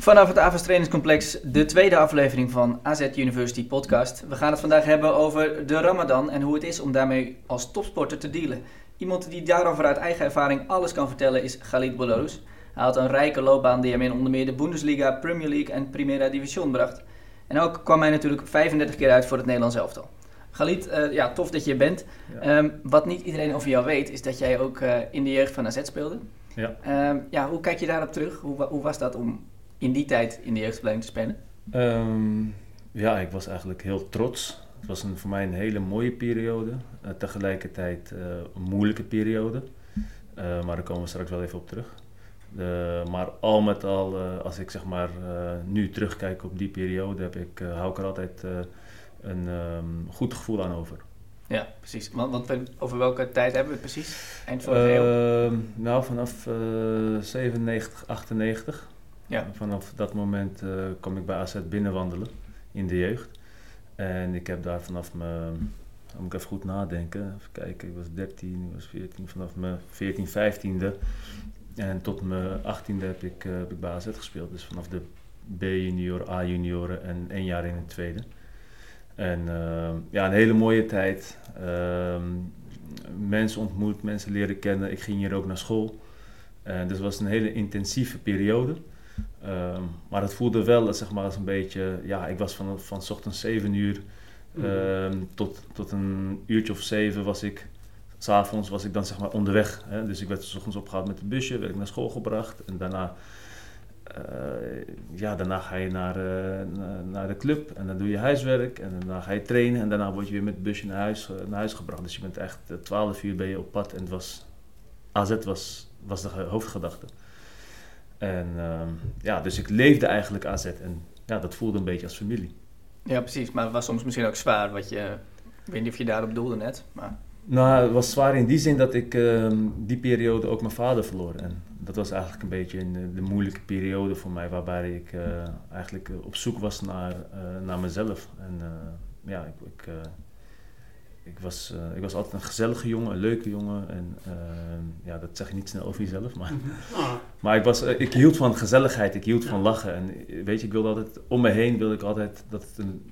Vanaf het Avas Trainingscomplex, de tweede aflevering van AZ University Podcast. We gaan het vandaag hebben over de Ramadan en hoe het is om daarmee als topsporter te dealen. Iemand die daarover uit eigen ervaring alles kan vertellen is Khalid Bolarus. Hij had een rijke loopbaan die hem in onder meer de Bundesliga, Premier League en Primera Division bracht. En ook kwam hij natuurlijk 35 keer uit voor het Nederlands elftal. Galit, uh, ja, tof dat je er bent. Ja. Um, wat niet iedereen over jou weet, is dat jij ook uh, in de jeugd van AZ speelde. Ja. Um, ja, hoe kijk je daarop terug? Hoe, hoe, was dat om in die tijd in de jeugdopleiding te spelen? Um, ja, ik was eigenlijk heel trots. Het was een, voor mij een hele mooie periode. Uh, tegelijkertijd een moeilijke periode. maar daar komen we straks wel even op terug. maar al met al, als ik zeg maar nu terugkijk op die periode, heb ik, hou ik er altijd een um, goed gevoel aan over. Ja, precies. Want, over welke tijd hebben we het precies? Eind vorige uh, eeuw? Nou, vanaf uh, 97, 98. Ja. Vanaf dat moment uh, kwam ik bij AZ binnenwandelen in de jeugd. En ik heb daar vanaf mijn, moet ik even goed nadenken, even kijken, ik was 13, ik was 14, vanaf mijn 14, 15e en tot mijn 18e heb ik, uh, heb ik bij AZ gespeeld. Dus vanaf de B-junior, A-junioren en één jaar in het tweede. En uh, ja, een hele mooie tijd. Uh, mensen ontmoet, mensen leren kennen. Ik ging hier ook naar school. Dus het was een hele intensieve periode. Uh, maar het voelde wel zeg maar, als een beetje... Ja, ik was van, van ochtends 7 uur mm. tot, tot een uurtje of zeven was ik... S'avonds was ik dan zeg maar onderweg. Hè? Dus ik werd s ochtends opgehaald met het busje, werd ik naar school gebracht. En daarna uh, ja, daarna ga je naar, uh, naar de club en dan doe je huiswerk en daarna ga je trainen en daarna word je weer met het busje naar huis, naar huis gebracht. Dus je bent echt 12 uur ben je op pad en het was, AZ was, was de hoofdgedachte. En ja, dus ik leefde eigenlijk AZ en ja, dat voelde een beetje als familie. Ja, precies. Maar het was soms misschien ook zwaar, wat je, ik weet niet of je daarop doelde net, maar... Nou, het was zwaar in die zin dat ik uh, die periode ook mijn vader verloor. En dat was eigenlijk een beetje een, de moeilijke periode voor mij, waarbij ik uh, eigenlijk op zoek was naar, uh, naar mezelf. En ja, ik, ik, ik, was, ik was altijd een gezellige jongen, een leuke jongen. En ja, dat zeg je niet snel over jezelf, maar, oh. maar ik, was, ik hield van gezelligheid, ik hield van lachen. En weet je, ik wilde altijd, om me heen wilde ik altijd dat het een,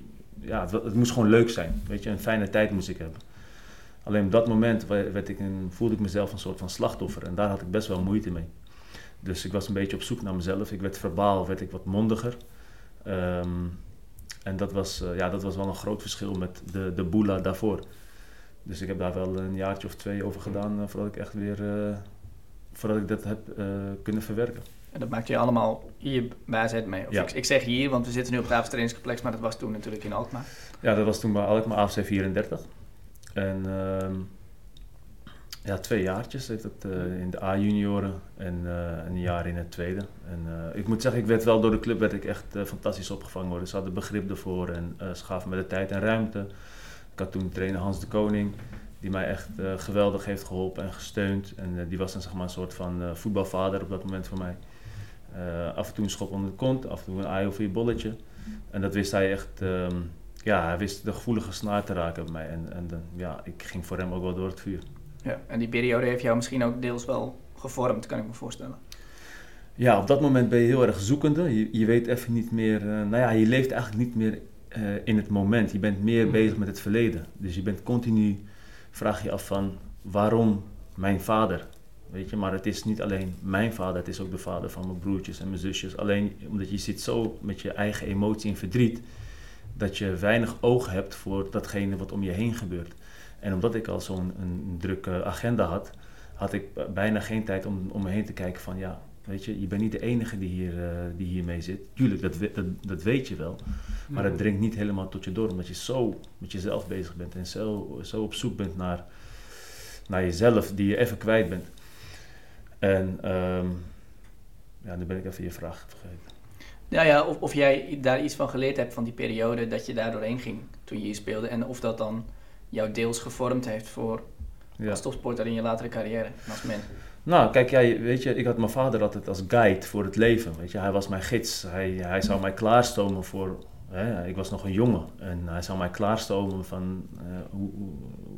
ja, het, het moest gewoon leuk zijn. Weet je, een fijne tijd moest ik hebben. Alleen op dat moment werd ik een, voelde ik mezelf een soort van slachtoffer en daar had ik best wel moeite mee. Dus ik was een beetje op zoek naar mezelf. Ik werd verbaal, werd ik wat mondiger. Um, en dat was, ja, dat was wel een groot verschil met de, de boela daarvoor. Dus ik heb daar wel een jaartje of twee over gedaan uh, voordat ik echt weer, uh, voordat ik dat heb kunnen verwerken. En dat maakte je allemaal hier bij AZ mee? Of ja. ik, ik, zeg hier, want we zitten nu op het Avond trainingscomplex, maar dat was toen natuurlijk in Alkmaar. Ja, dat was toen bij Alkmaar AFC 34. En uh, ja, twee jaartjes heeft het uh, in de A-junioren en uh, een jaar in het tweede. En uh, ik moet zeggen, ik werd wel door de club werd ik echt fantastisch opgevangen worden. Ze hadden begrip ervoor en ze gaven me de tijd en ruimte. Ik had toen trainer Hans de Koning, die mij echt geweldig heeft geholpen en gesteund. En die was dan zeg maar een soort van voetbalvader op dat moment voor mij. af en toe een schop onder de kont, af en toe een aai over je bolletje. En dat wist hij echt... Um, ja, hij wist de gevoelige snaar te raken bij mij. En, en ja, ik ging voor hem ook wel door het vuur. Ja, en die periode heeft jou misschien ook deels wel gevormd, kan ik me voorstellen. Ja, op dat moment ben je heel erg zoekende. Je, je weet even niet meer... Uh, nou ja, je leeft eigenlijk niet meer uh, in het moment. Je bent meer mm. bezig met het verleden. Dus je bent continu... Vraag je af van... Waarom mijn vader? Weet je, maar het is niet alleen mijn vader. Het is ook de vader van mijn broertjes en mijn zusjes. Alleen omdat je zit zo met je eigen emotie in verdriet dat je weinig oog hebt voor datgene wat om je heen gebeurt. En omdat ik al zo'n drukke agenda had, had ik bijna geen tijd om, om me heen te kijken van ja, weet je, je bent niet de enige die, hier, uh, die hiermee zit. Tuurlijk, dat, dat, dat weet je wel. Maar het dringt niet helemaal tot je door, omdat je zo met jezelf bezig bent en zo, zo op zoek bent naar, naar jezelf, die je even kwijt bent. En um, ja, nu ben ik even je vraag vergeten. Ja, ja of, of jij daar iets van geleerd hebt van die periode dat je daar doorheen ging toen je hier speelde. En of dat dan jou deels gevormd heeft voor ja. als topsporter in je latere carrière als man. Nou, kijk, jij, weet je, ik had mijn vader altijd als guide voor het leven. Weet je, hij was mijn gids. Hij, hij zou mij klaarstomen voor. Hè, ik was nog een jongen en hij zou mij klaarstomen van uh, hoe,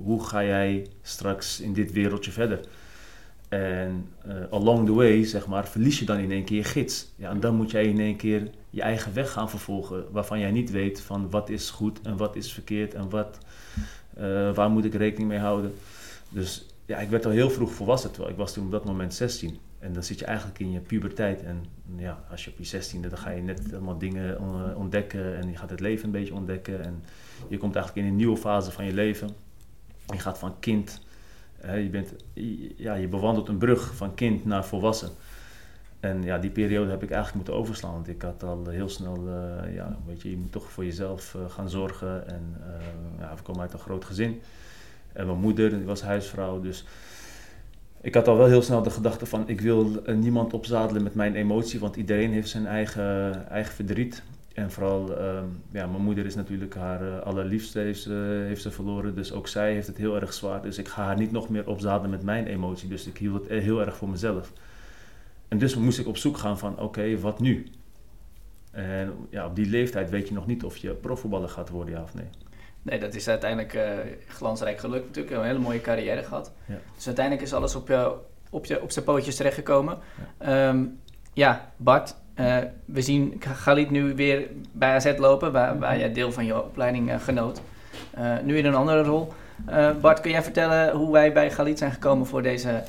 hoe, ga jij straks in dit wereldje verder. En uh, along the way, zeg maar, verlies je dan in één keer je gids. Ja, en dan moet jij in één keer je eigen weg gaan vervolgen, waarvan jij niet weet van wat is goed en wat is verkeerd en wat, uh, waar moet ik rekening mee houden. Dus ja, ik werd al heel vroeg volwassen, terwijl ik was toen op dat moment 16. En dan zit je eigenlijk in je puberteit. En ja, als je op je 16e, dan ga je net allemaal dingen ontdekken en je gaat het leven een beetje ontdekken. En je komt eigenlijk in een nieuwe fase van je leven. Je gaat van kind, je, bent, ja, je bewandelt een brug van kind naar volwassen. En ja, die periode heb ik eigenlijk moeten overslaan. Want ik had al heel snel, uh, ja, weet je, je moet toch voor jezelf uh, gaan zorgen. En ja, ik kom uit een groot gezin. En mijn moeder, die was huisvrouw. Dus ik had al wel heel snel de gedachte van ik wil eh, niemand opzadelen met mijn emotie, want iedereen heeft zijn eigen, eigen verdriet. En vooral, uh, ja, mijn moeder is natuurlijk haar uh, allerliefste, heeft heeft ze verloren. Dus ook zij heeft het heel erg zwaar. Dus ik ga haar niet nog meer opzadelen met mijn emotie. Dus ik hield het heel erg voor mezelf. En dus moest ik op zoek gaan van, oké, wat nu? En ja, op die leeftijd weet je nog niet of je profvoetballer gaat worden, ja of nee. Nee, dat is uiteindelijk uh, glansrijk gelukt natuurlijk. Een hele mooie carrière gehad. Ja. Dus uiteindelijk is alles op, je, op, je, op zijn pootjes terechtgekomen. Ja, um, ja Bart, uh, we zien Galit nu weer bij AZ lopen, waar, waar jij deel van je opleiding uh, genoot. nu in een andere rol. Bart, kun jij vertellen hoe wij bij Galit zijn gekomen voor deze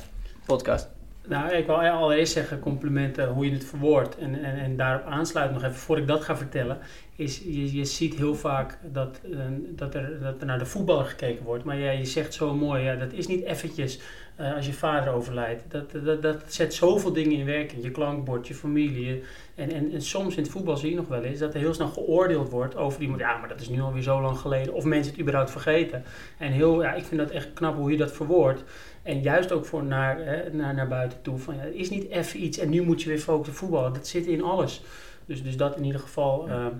podcast? Nou, ik wil allereerst zeggen complimenten hoe je het verwoordt. En, en, en daarop aansluiten nog even, voor ik dat ga vertellen, is je, je ziet heel vaak dat, uh, dat, er, dat er naar de voetballer gekeken wordt. Maar ja, je zegt zo mooi, ja, dat is niet eventjes uh, als je vader overlijdt. Dat, dat, dat zet zoveel dingen in werking. Je klankbord, je familie. En, en, en soms in het voetbal zie je nog wel eens dat er heel snel geoordeeld wordt over iemand. Ja, maar dat is nu alweer zo lang geleden. Of mensen het überhaupt vergeten. En heel, ja, ik vind dat echt knap hoe je dat verwoordt. En juist ook voor naar, hè, naar, naar buiten toe. Van, ja, het is niet even iets en nu moet je weer focussen voetballen. Dat zit in alles. Dus, dus dat in ieder geval. Ja.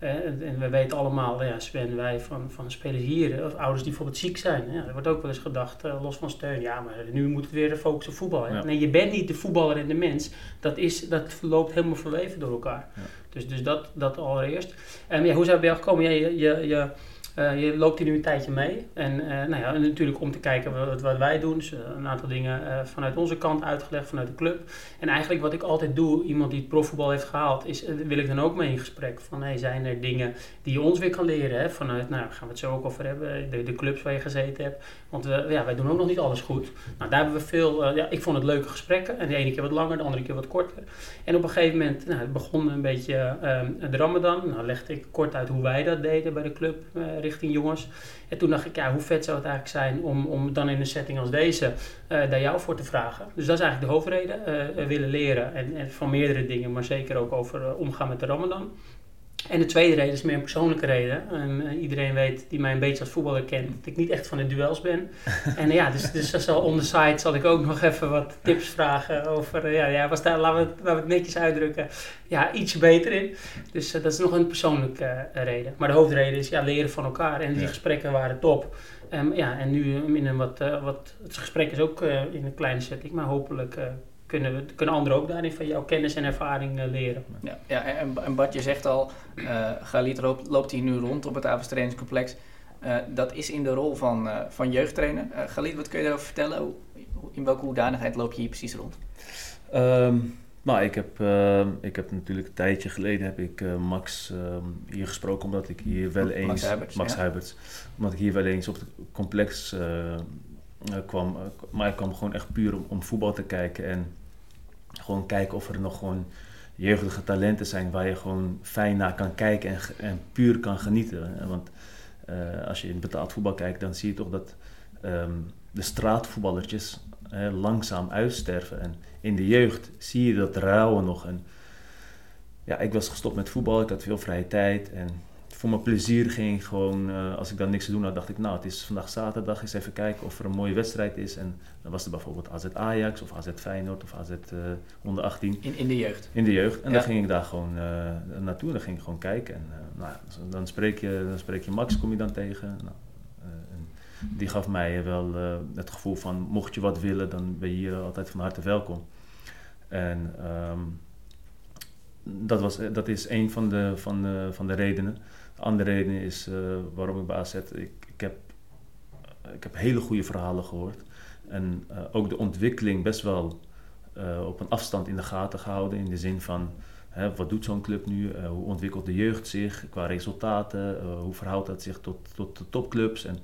Uh, en we weten allemaal, ja, Sven, wij van, van spelers hier, of ouders die bijvoorbeeld ziek zijn. Ja, er wordt ook wel eens gedacht, uh, los van steun, ja, maar nu moet het weer de focus op voetbal. Ja. Nee, je bent niet de voetballer en de mens. Dat, is, dat loopt helemaal verweven door elkaar. Dus, dus dat, dat allereerst. En ja, hoe zijn we bij jou gekomen? Ja, je, je, je uh, je loopt hier nu een tijdje mee. En uh, nou ja, natuurlijk om te kijken wat, wat wij doen. Dus een aantal dingen vanuit onze kant uitgelegd, vanuit de club. En eigenlijk wat ik altijd doe, iemand die het profvoetbal heeft gehaald, is, wil ik dan ook mee in gesprek. Van hey, zijn er dingen die je ons weer kan leren? Hè? Vanuit, nou gaan we het zo ook over hebben, de, de clubs waar je gezeten hebt. Want ja, wij doen ook nog niet alles goed. Nou, daar hebben we veel, ja, ik vond het leuke gesprekken. En de ene keer wat langer, de andere keer wat korter. En op een gegeven moment, nou, het begon een beetje de Ramadan. Nou legde ik kort uit hoe wij dat deden bij de club richting jongens. En toen dacht ik, ja, hoe vet zou het eigenlijk zijn om, om dan in een setting als deze uh, daar jou voor te vragen. Dus dat is eigenlijk de hoofdreden. Uh, willen leren en, en, van meerdere dingen, maar zeker ook over uh, omgaan met de Ramadan. En de tweede reden is meer een persoonlijke reden. En, uh, iedereen weet die mij een beetje als voetballer kent, dat ik niet echt van de duels ben. en ja, dus, dus zal on the side zal ik ook nog even wat tips vragen over, uh, ja, ja was daar, laten, we het, laten we het netjes uitdrukken, ja, iets beter in. Dus uh, dat is nog een persoonlijke reden. Maar de hoofdreden is ja, leren van elkaar. En die ja. gesprekken waren top. Um, ja, en nu in een wat, wat, het gesprek is ook in een kleine setting, maar hopelijk kunnen, we, kunnen anderen ook daarin van jouw kennis en ervaring uh, leren. Ja, ja en, en Bart, je zegt al, uh, Galit loopt, loopt hier nu rond op het Avens trainingscomplex. Uh, dat is in de rol van, van jeugdtrainer. Galit, wat kun je daarover vertellen? In welke hoedanigheid loop je hier precies rond? Um, nou, ik heb, ik heb natuurlijk een tijdje geleden heb ik Max hier gesproken, omdat ik hier wel eens... Max Huberts, Max ja. Omdat ik hier wel eens op het complex uh, kwam. maar ik kwam gewoon echt puur om, om, voetbal te kijken. En gewoon kijken of er nog gewoon jeugdige talenten zijn waar je gewoon fijn naar kan kijken en, en puur kan genieten. Want uh, als je in betaald voetbal kijkt, dan zie je toch dat um, de straatvoetballertjes langzaam uitsterven. En in de jeugd zie je dat rouwen nog. En ja, ik was gestopt met voetbal, ik had veel vrije tijd. En voor mijn plezier ging ik gewoon, eh, als ik dan niks te doen had, dacht ik, nou, het is vandaag zaterdag, eens even kijken of er een mooie wedstrijd is. En dan was er bijvoorbeeld AZ Ajax of AZ Feyenoord of AZ uh, onder 18. In, in de jeugd? In de jeugd. En dan ging ik daar gewoon uh, naartoe, dan ging ik gewoon kijken. En nou, dan, spreek je, dan spreek je Max, kom je dan tegen. Nou, die gaf mij wel het gevoel van, mocht je wat willen, dan ben je hier altijd van harte welkom. En um, dat, was, dat is een van de, van de, van de redenen. De andere reden is uh, waarom ik bij AZ... Ik, ik, heb, ik heb hele goede verhalen gehoord. En uh, ook de ontwikkeling best wel uh, op een afstand in de gaten gehouden. In de zin van, wat doet zo'n club nu? hoe ontwikkelt de jeugd zich qua resultaten? hoe verhoudt dat zich tot, tot de topclubs? En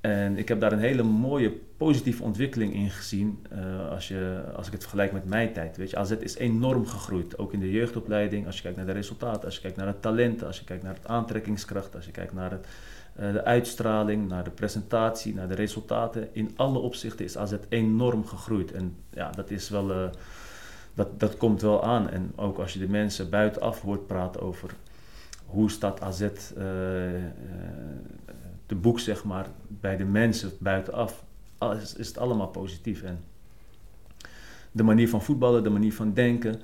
en ik heb daar een hele mooie positieve ontwikkeling in gezien uh, als, je, als ik het vergelijk met mijn tijd. Weet je, AZ is enorm gegroeid, ook in de jeugdopleiding. Als je kijkt naar de resultaten, als je kijkt naar het talent, als je kijkt naar het aantrekkingskracht, als je kijkt naar het, uh, de uitstraling, naar de presentatie, naar de resultaten. In alle opzichten is AZ enorm gegroeid. En ja, dat is wel... Uh, dat, dat komt wel aan. En ook als je de mensen buitenaf hoort praten over hoe staat AZ de boek, zeg maar, bij de mensen buitenaf, is, is het allemaal positief. En de manier van voetballen, de manier van denken.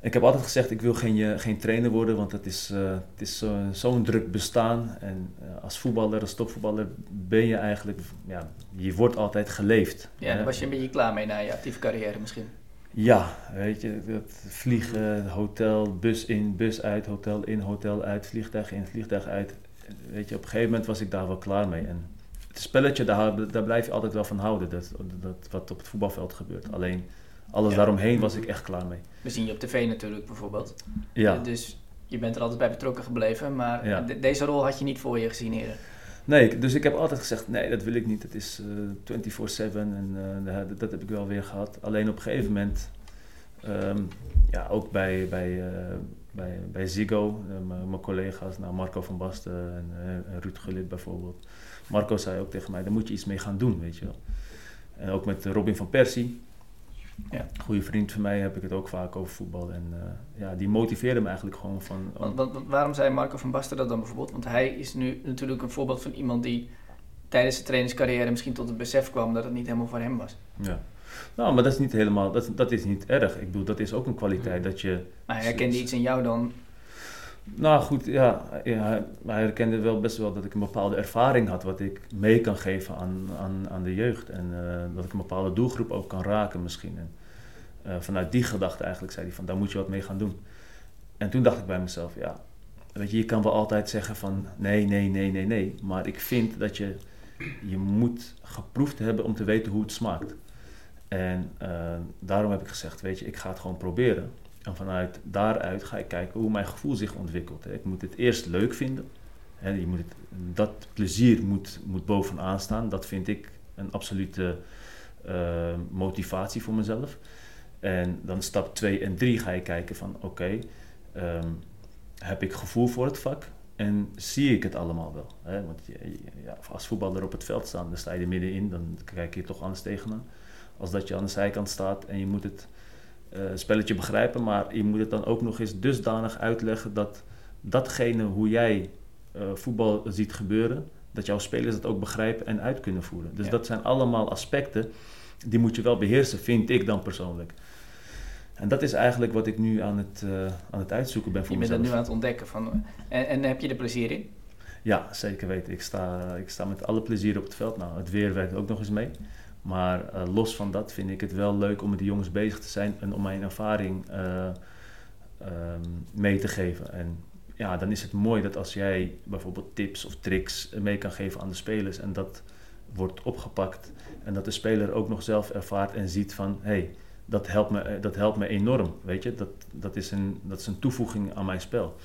Ik heb altijd gezegd, ik wil geen, geen trainer worden, want het is, uh, het is zo'n zo druk bestaan. En uh, als voetballer, als topvoetballer, ben je eigenlijk, ja, je wordt altijd geleefd. Ja, daar was je een beetje klaar mee na je actieve carrière misschien. Ja, weet je, het vliegen, hotel, bus in, bus uit, hotel in, hotel uit, vliegtuig in, vliegtuig uit weet je, op een gegeven moment was ik daar wel klaar mee. En het spelletje, daar, daar blijf je altijd wel van houden, dat, dat, wat op het voetbalveld gebeurt. Alleen alles daaromheen was ik echt klaar mee. We zien je op tv natuurlijk bijvoorbeeld. Ja. Dus je bent er altijd bij betrokken gebleven, maar deze rol had je niet voor je gezien eerder. Nee, dus ik heb altijd gezegd, nee, dat wil ik niet. Het is uh, eh, 24-7 en uh, dat, dat, heb ik wel weer gehad. Alleen op een gegeven moment, um, ja, ook bij, bij, uh, bij, bij Ziggo, uh, mijn collega's, nou Marco van Basten en, uh, en Ruud Gullit bijvoorbeeld. Marco zei ook tegen mij, daar moet je iets mee gaan doen, weet je wel. En ook met Robin van Persie, ja. een goede vriend van mij, heb ik het ook vaak over voetbal. En uh, ja, die motiveerde me eigenlijk gewoon van... Want, want, waarom zei Marco van Basten dat dan bijvoorbeeld? Want hij is nu natuurlijk een voorbeeld van iemand die tijdens zijn trainingscarrière misschien tot het besef kwam dat het niet helemaal voor hem was. Ja. Nou, maar dat is niet helemaal, dat, dat is niet erg. Ik bedoel, dat is ook een kwaliteit dat je... Maar hij herkende iets in jou dan? Nou goed, ja, ja, hij herkende wel best wel dat ik een bepaalde ervaring had wat ik mee kan geven aan, aan, aan de jeugd. En uh, dat ik een bepaalde doelgroep ook kan raken misschien. En uh, vanuit die gedachte eigenlijk zei hij van, daar moet je wat mee gaan doen. En toen dacht ik bij mezelf, ja, weet je, je kan wel altijd zeggen van nee, nee, nee, nee, nee. Maar ik vind dat je, je moet geproefd hebben om te weten hoe het smaakt. En uh, daarom heb ik gezegd, weet je, ik ga het gewoon proberen. En vanuit daaruit ga ik kijken hoe mijn gevoel zich ontwikkelt. Hè. Ik moet het eerst leuk vinden. Hè. Je moet dat plezier moet, moet bovenaan staan. Dat vind ik een absolute uh, motivatie voor mezelf. En dan stap 2 en 3 ga je kijken van oké, um, heb ik gevoel voor het vak? En zie ik het allemaal wel? Hè? Want ja, als voetballer op het veld staan, dan sta je er middenin, dan kijk je toch anders tegenaan als dat je aan de zijkant staat en je moet het uh, spelletje begrijpen, maar je moet het dan ook nog eens dusdanig uitleggen dat datgene hoe jij uh, voetbal ziet gebeuren, dat jouw spelers dat ook begrijpen en uit kunnen voeren. Dus dat zijn allemaal aspecten die moet je wel beheersen, vind ik dan persoonlijk. En dat is eigenlijk wat ik nu aan het, uh, aan het uitzoeken ben voor mezelf. Je bent nu aan het ontdekken. Van, en, en heb je er plezier in? Ja, zeker weten. Ik sta, ik sta met alle plezier op het veld. Nou, het weer werkt ook nog eens mee. Maar uh, los van dat vind ik het wel leuk om met de jongens bezig te zijn en om mijn ervaring uh, um, mee te geven. En ja, dan is het mooi dat als jij bijvoorbeeld tips of tricks mee kan geven aan de spelers en dat wordt opgepakt en dat de speler ook nog zelf ervaart en ziet van hé, hey, dat, helpt me, dat helpt me enorm. Weet je, dat, dat, is een, dat is een toevoeging aan mijn spel.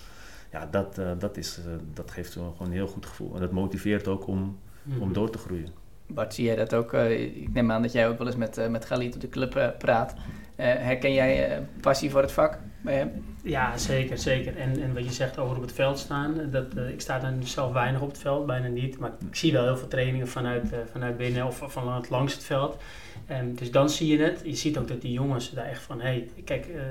Ja, dat, uh, dat, is, dat geeft gewoon een heel goed gevoel. En dat motiveert ook om, mm -hmm. om door te groeien. Bart, zie jij dat ook? Uh, ik neem aan dat jij ook wel eens met, uh, met Galit op de club uh, praat. herken jij passie voor het vak? bij hem? Ja, zeker, zeker. En, en wat je zegt over op het veld staan, dat, ik sta dan zelf weinig op het veld, bijna niet. Maar ik zie wel heel veel trainingen vanuit, vanuit binnen of vanuit langs het veld. Dus dan zie je het. Je ziet ook dat die jongens daar echt van, hé, hey, kijk, uh,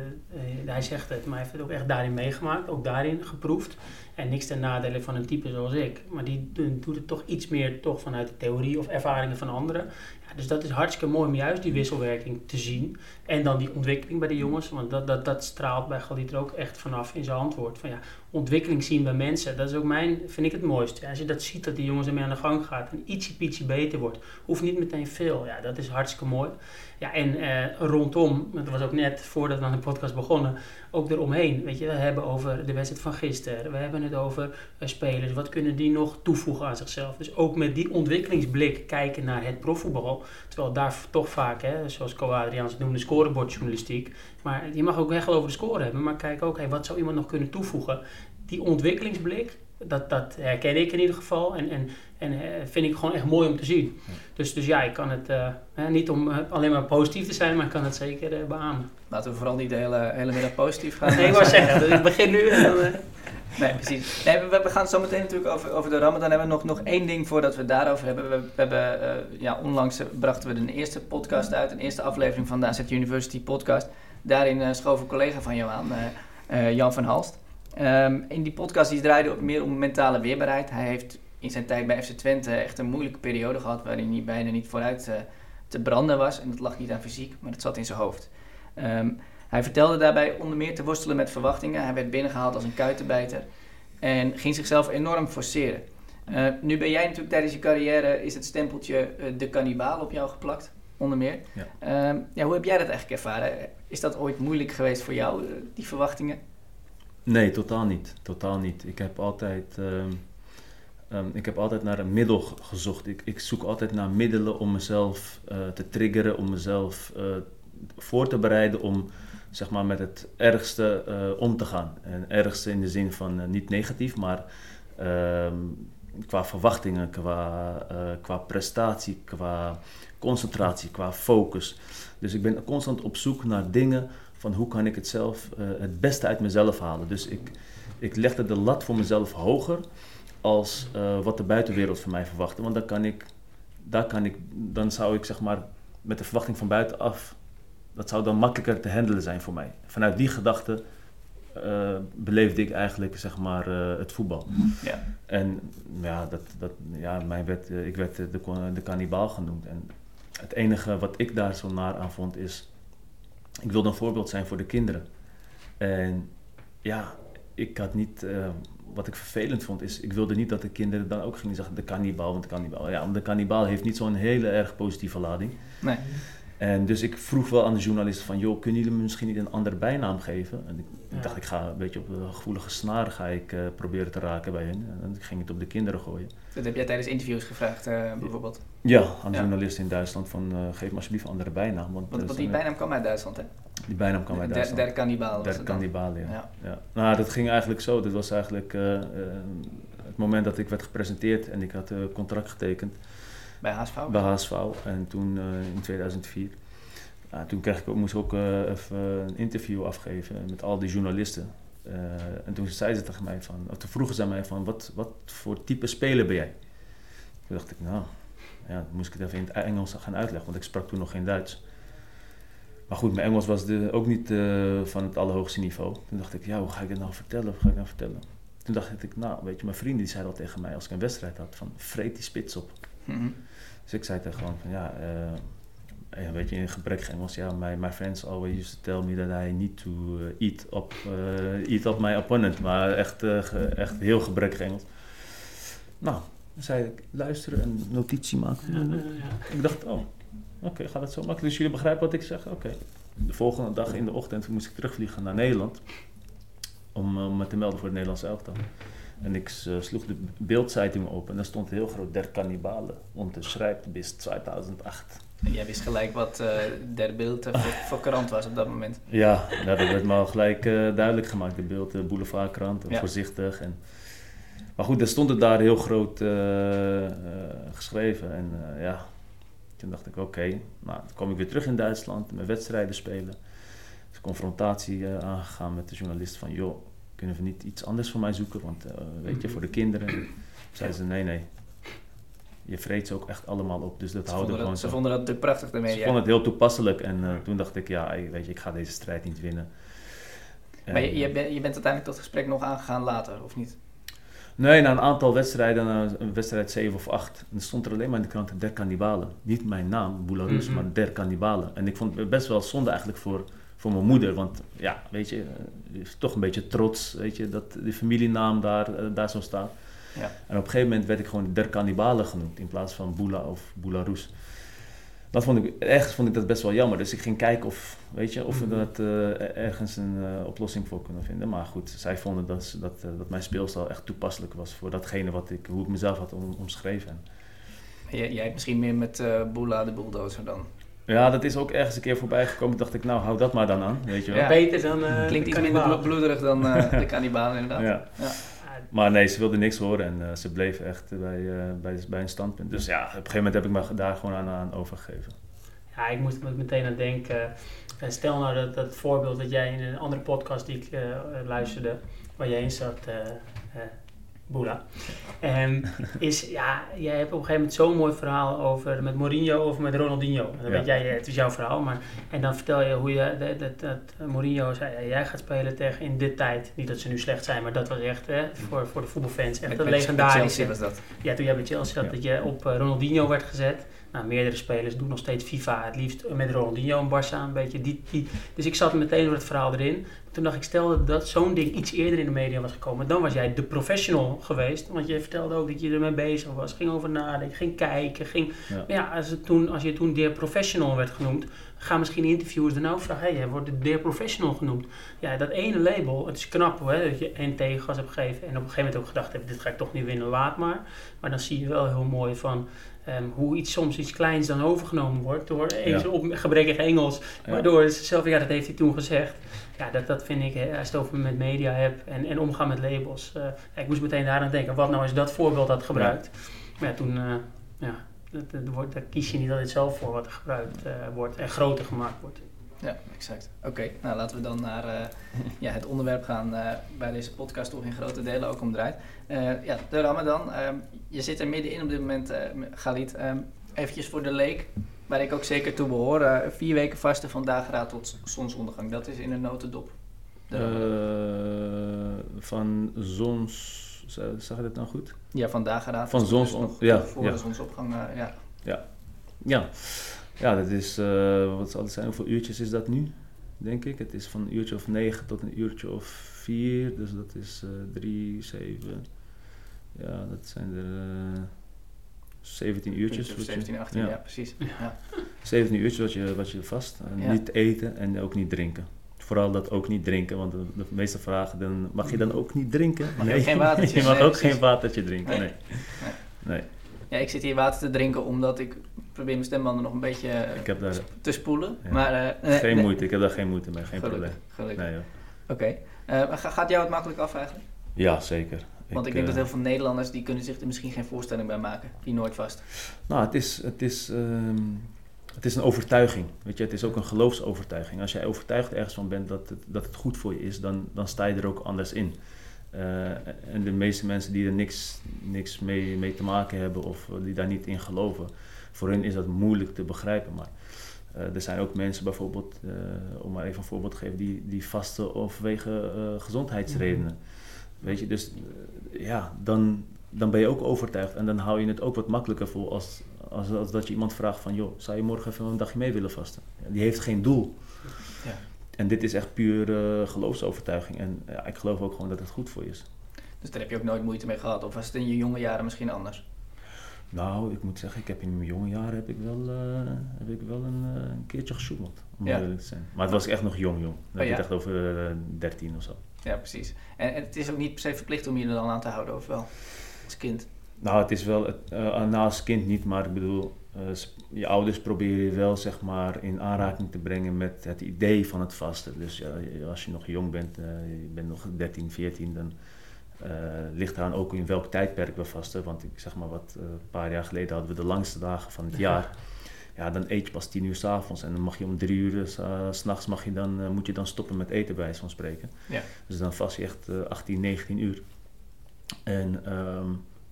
hij zegt het, maar hij heeft het ook echt daarin meegemaakt, ook daarin geproefd. En niks ten nadele van een type zoals ik. Maar die doet het toch iets meer toch vanuit de theorie of ervaringen van anderen. Dus dat is hartstikke mooi om juist die wisselwerking te zien. En dan die ontwikkeling bij de jongens. Want dat, dat, dat straalt bij Galit er ook echt vanaf in zijn antwoord. Van ja, ontwikkeling zien bij mensen. Dat is ook mijn, vind ik het mooiste. Als je dat ziet, dat die jongens ermee aan de gang gaat. En ietsje pietje beter wordt. Hoeft niet meteen veel. Ja, dat is hartstikke mooi. Ja, en eh, rondom, dat was ook net voordat we aan de podcast begonnen, ook eromheen. Weet je, we hebben over de wedstrijd van gisteren. We hebben het over uh, spelers. Wat kunnen die nog toevoegen aan zichzelf? Dus ook met die ontwikkelingsblik kijken naar het profvoetbal. Terwijl daar toch vaak, hè, zoals Co Adriaans noemde, scorebordjournalistiek. Maar je mag ook echt wel over de score hebben. Maar kijk ook, hey, wat zou iemand nog kunnen toevoegen? Die ontwikkelingsblik, dat, dat herken ik in ieder geval. En, en, en uh, vind ik gewoon echt mooi om te zien. Dus, dus ja, ik kan het uh, niet om uh, alleen maar positief te zijn, maar ik kan het zeker beamen. Laten we vooral niet de hele, hele middag positief gaan. nee, ik wou zeggen, ik begin nu en dan... Nee, precies. Nee, we, we, gaan zo meteen natuurlijk over, over de Ramadan hebben. Nog, nog één ding voordat we het daarover hebben. We, we hebben, ja, onlangs brachten we de eerste podcast uit, een eerste aflevering van de AZ University podcast. Daarin schoof een collega van jou aan, Jan van Halst. Um, in die podcast die draaide ook meer om mentale weerbaarheid. Hij heeft in zijn tijd bij FC Twente echt een moeilijke periode gehad waarin hij bijna niet vooruit uh, te branden was. En dat lag niet aan fysiek, maar dat zat in zijn hoofd. Um, hij vertelde daarbij onder meer te worstelen met verwachtingen. Hij werd binnengehaald als een kuitenbijter en ging zichzelf enorm forceren. Uh, nu ben jij natuurlijk tijdens je carrière, is het stempeltje uh, de kannibaal op jou geplakt, onder meer. Ja. Um, ja, hoe heb jij dat eigenlijk ervaren? Is dat ooit moeilijk geweest voor jou, die verwachtingen? Nee, totaal niet. Totaal niet. Ik heb altijd, um, um, ik heb altijd naar een middel gezocht. Ik, ik zoek altijd naar middelen om mezelf uh, te triggeren, om mezelf uh, voor te bereiden om zeg maar, met het ergste uh, om te gaan. En ergste in de zin van niet negatief, maar um, qua verwachtingen, qua, qua prestatie, qua concentratie, qua focus. Dus ik ben constant op zoek naar dingen van hoe kan ik het zelf uh, het beste uit mezelf halen. Dus ik, ik legde de lat voor mezelf hoger als uh, wat de buitenwereld van mij verwachtte. Want dan, kan ik, daar kan ik, dan zou ik zeg maar met de verwachting van buitenaf, dat zou dan makkelijker te handelen zijn voor mij. Vanuit die gedachte uh, beleefde ik eigenlijk zeg maar het voetbal. Ja. En ja, dat, dat, ja mij werd, ik werd de, de kannibaal genoemd. En het enige wat ik daar zo naar aan vond is ik wilde een voorbeeld zijn voor de kinderen. En ja, ik had niet, uh, wat ik vervelend vond, is ik wilde niet dat de kinderen dan ook gingen zeggen de kannibaal, want de kannibaal. Ja, want de kannibaal heeft niet zo'n hele erg positieve lading. Nee. En dus ik vroeg wel aan de journalisten van, joh, kunnen jullie me misschien niet een andere bijnaam geven? En ik, ja. ik dacht, ik ga een beetje op de gevoelige snaar ga ik uh, proberen te raken bij hen. En dan ging het op de kinderen gooien. Dat heb jij tijdens interviews gevraagd, uh, bijvoorbeeld? Ja, aan de ja. journalisten in Duitsland van, uh, geef me alsjeblieft een andere bijnaam. Want, want, want die bijnaam kwam uit Duitsland, hè? Die bijnaam kwam uit Duitsland. Der Kannibaal. Der Kannibaal, ja. Ja. ja. Nou, dat ging eigenlijk zo. Dit was eigenlijk het moment dat ik werd gepresenteerd en ik had een contract getekend. Bij HSV? Bij HSV. En toen in 2004. Nou, toen kreeg ik, moest ik ook uh, even een interview afgeven met al die journalisten. Uh, en toen zei ze tegen mij van, of toen vroegen ze mij van, wat, wat voor type speler ben jij? Toen dacht ik, nou, ja, dan moest ik het even in het Engels gaan uitleggen, want ik sprak toen nog geen Duits. Maar goed, mijn Engels was de, ook niet uh, van het allerhoogste niveau. Toen dacht ik, ja, hoe ga ik dit nou vertellen? Hoe ga ik nou vertellen? Toen dacht ik, nou, weet je, mijn vrienden die zeiden al tegen mij als ik een wedstrijd had, van vreet die spits op. Mm -hmm. Dus ik zei tegen gewoon van, ja, ja, weet je, in gebrek Engels, ja, my, my friends always used to tell me that I need to uh, eat, up, uh, eat up my opponent. Maar echt, uh, echt heel gebrek Engels. Nou, dan zei ik, luisteren en notitie maken. Ja, ja. Ik dacht, oh, oké, okay, gaat het zo makkelijk? Dus jullie begrijpen wat ik zeg? Oké. Okay. De volgende dag in de ochtend moest ik terugvliegen naar Nederland. Om, om me te melden voor het Nederlandse elftal. En ik sloeg de beeldzeitung open en daar stond heel groot der Kannibalen. Unterschrijft bis 2008. Jij wist gelijk wat uh, der beeld voor, voor, krant was op dat moment. Ja, dat werd me al gelijk uh, duidelijk gemaakt. De beeld, de boulevardkrant, ja. voorzichtig. En, maar goed, er stond het daar heel groot geschreven. En ja, toen dacht ik, oké, okay, nou, dan kom ik weer terug in Duitsland, mijn wedstrijden spelen. is confrontatie eh, aangegaan met de journalist van, joh, kunnen we niet iets anders voor mij zoeken? Want eh, weet je, voor de kinderen. Zeiden ze, nee, nee. Je vreet ze ook echt allemaal op, dus dat houden we gewoon ze zo. vonden dat natuurlijk prachtig, de Ze vonden het heel toepasselijk en eh, toen dacht ik, ja, weet je, ik ga deze strijd niet winnen. Maar je, je, bent, je bent uiteindelijk dat gesprek nog aangegaan later, of niet? Nee, na een aantal wedstrijden, na een wedstrijd 7 of 8, dan stond er alleen maar in de krant Der Cannibalen. Niet mijn naam, Boularus, Mhm. maar Der Cannibalen. En ik vond het best wel zonde eigenlijk voor, voor mijn moeder, want ja, weet je, is toch een beetje trots, weet je, dat die familienaam daar, eh, daar zo staat. Ja. En op een gegeven moment werd ik gewoon Der Cannibalen genoemd in plaats van Boula of Boularus. Dat vond ik, ergens vond ik dat best wel jammer, dus ik ging kijken of, weet je, of we Mhm. dat eh, ergens een eh, oplossing voor kunnen vinden. Maar goed, zij vonden dat, dat, dat mijn speelstijl echt toepasselijk was voor datgene wat ik, hoe ik mezelf had om, omschreven. Jij, jij hebt misschien meer met Boela de Bulldozer dan. Ja, dat is ook ergens een keer voorbij gekomen. Dacht ik, nou, hou dat maar dan aan, weet je wel. Ja. Beter dan eh Klinkt iets minder bloederig dan eh, de kannibalen inderdaad. Ja. Maar nee, ze wilde niks horen en eh, ze bleef echt bij, eh, bij, bij een standpunt. Dus ja, op een gegeven moment heb ik me daar gewoon aan, aan overgegeven. Ja, ik moest er meteen aan denken. Stel nou dat, dat voorbeeld dat jij in een andere podcast die ik luisterde, waar jij in zat, Boela. Ehm, is, ja, jij hebt op een gegeven moment zo'n mooi verhaal over met Mourinho of met Ronaldinho. En dan weet jij, eh, het is jouw verhaal, maar en dan vertel je hoe je, dat, dat, dat Mourinho zei, jij gaat spelen tegen in dit tijd. Niet dat ze nu slecht zijn, maar dat was echt hè, voor, voor de voetbalfans echt Met, een legendarische. Was dat. Ja, toen jij bij Chelsea zat, dat je op eh, Ronaldinho werd gezet. Nou, meerdere spelers doen nog steeds FIFA. Het liefst met Ronaldinho en Barça een beetje. Die, die. Dus ik zat meteen door het verhaal erin. Toen dacht ik, stel dat, dat zo'n ding iets eerder in de media was gekomen. Dan was jij de professional geweest. Want je vertelde ook dat je ermee bezig was. Ging over nadenken, ging kijken. Ging, Ja. Maar ja, als, het toen, als je toen de professional werd genoemd. Gaan misschien interviewers dan ook vragen. Hé, hey, jij wordt de dear professional genoemd. Ja, dat ene label. Het is knap hè, dat je één tegengas hebt gegeven. En op een gegeven moment ook gedacht hebt, dit ga ik toch niet winnen, laat maar. Maar dan zie je wel heel mooi van ehm, hoe iets, soms iets kleins dan overgenomen wordt door eens Ja. op gebrekkig Engels. Ja. Waardoor ze zelf, ja, dat heeft hij toen gezegd. Ja, dat, dat vind ik, als je het over met media hebt en, en omgaan met labels. eh, ja, ik moest meteen daaraan denken, wat nou je dat voorbeeld had gebruikt. Maar ja, toen, eh, ja, dat, dat wordt, daar kies je niet altijd zelf voor wat er gebruikt eh, wordt en groter gemaakt wordt. Ja, exact. Oké, nou laten we dan naar ja, het onderwerp gaan waar deze podcast toch in grote delen ook om draait. Eh, ja, de Ramadan. Ehm, je zit er middenin op dit moment, eh Galit. Ehm eventjes voor de leek, waar ik ook zeker toe behoor. eh, vier weken vasten van dageraad tot zonsondergang. Dat is in een notendop. Eh, van zons... Zag je dat nou goed? ja, van dageraad. van dus zons- nog ja, voor ja. de zonsopgang. eh, ja. Ja. Ja, dat is... eh, wat zal het zijn? Hoeveel uurtjes is dat nu? Denk ik. Het is van een uurtje of negen tot een uurtje of vier. Dus dat is eh drie, zeven... Ja, dat zijn er... eh 17 uurtjes. Of wat je- 17, 18, ja, ja. precies. Ja. 17 uurtjes wat je, wat je vast. Ja. Niet eten en ook niet drinken. Vooral dat ook niet drinken, want de, de meeste vragen, dan, mag je dan ook niet drinken? Mag geen watertjes? je mag Nee, ook precies. geen watertje drinken, Nee. nee. Nee, ja, ik zit hier water te drinken omdat ik probeer mijn stembanden nog een beetje eh, ik heb daar te spoelen. Ja. Maar, eh, nee, geen nee. moeite, ik heb daar geen moeite mee, geen Gelukkig, probleem. gelukkig. Nee. Oké. Eh, gaat jou het makkelijk af eigenlijk? Ja, zeker. Want ik, denk dat eh, heel veel Nederlanders die kunnen zich er misschien geen voorstelling bij maken. Die nooit vast. Nou, het is, het, is, ehm, het is een overtuiging. Weet je, het is ook een geloofsovertuiging. Als jij overtuigd ergens van bent dat het, dat het goed voor je is, dan, dan sta je er ook anders in. Eh, en de meeste mensen die er niks, niks mee, mee te maken hebben of die daar niet in geloven, voor hen is dat moeilijk te begrijpen. Maar eh, er zijn ook mensen bijvoorbeeld, eh, om maar even een voorbeeld te geven, die, die vasten of vanwege eh, gezondheidsredenen. Weet je, dus eh, ja, dan, dan ben je ook overtuigd en dan hou je het ook wat makkelijker voor als, als, als dat je iemand vraagt van, joh, zou je morgen even een dagje mee willen vasten? Die heeft geen doel. Ja. En dit is echt puur eh, geloofsovertuiging en ja, ik geloof ook gewoon dat het goed voor je is. Dus daar heb je ook nooit moeite mee gehad. Of was het in je jonge jaren misschien anders? Nou, ik moet zeggen, ik heb in mijn jonge jaren heb ik wel, eh, heb ik wel een, eh, een keertje gesjoemeld, om Ja. eerlijk te zijn. Maar het was echt nog jong, jong. Dan heb je ja? het echt over eh, 13 of zo. Ja, precies. En, en het is ook niet per se verplicht om je er dan aan te houden, of wel? Als kind. Nou, het is wel, het, eh, naast kind niet, maar ik bedoel, eh, je ouders proberen je wel zeg maar in aanraking te brengen met het idee van het vasten. Dus ja, als je nog jong bent, eh, je bent nog 13, 14, dan eh, ligt eraan ook in welk tijdperk we vasten. Want ik zeg maar wat, eh, een paar jaar geleden hadden we de langste dagen van het jaar. ja, dan eet je pas tien uur s'avonds. En dan mag je om drie uur s s'nachts mag je dan, moet je dan stoppen met eten, bij van spreken. Ja. Dus dan vast je echt 18, 19 uur. En ehm,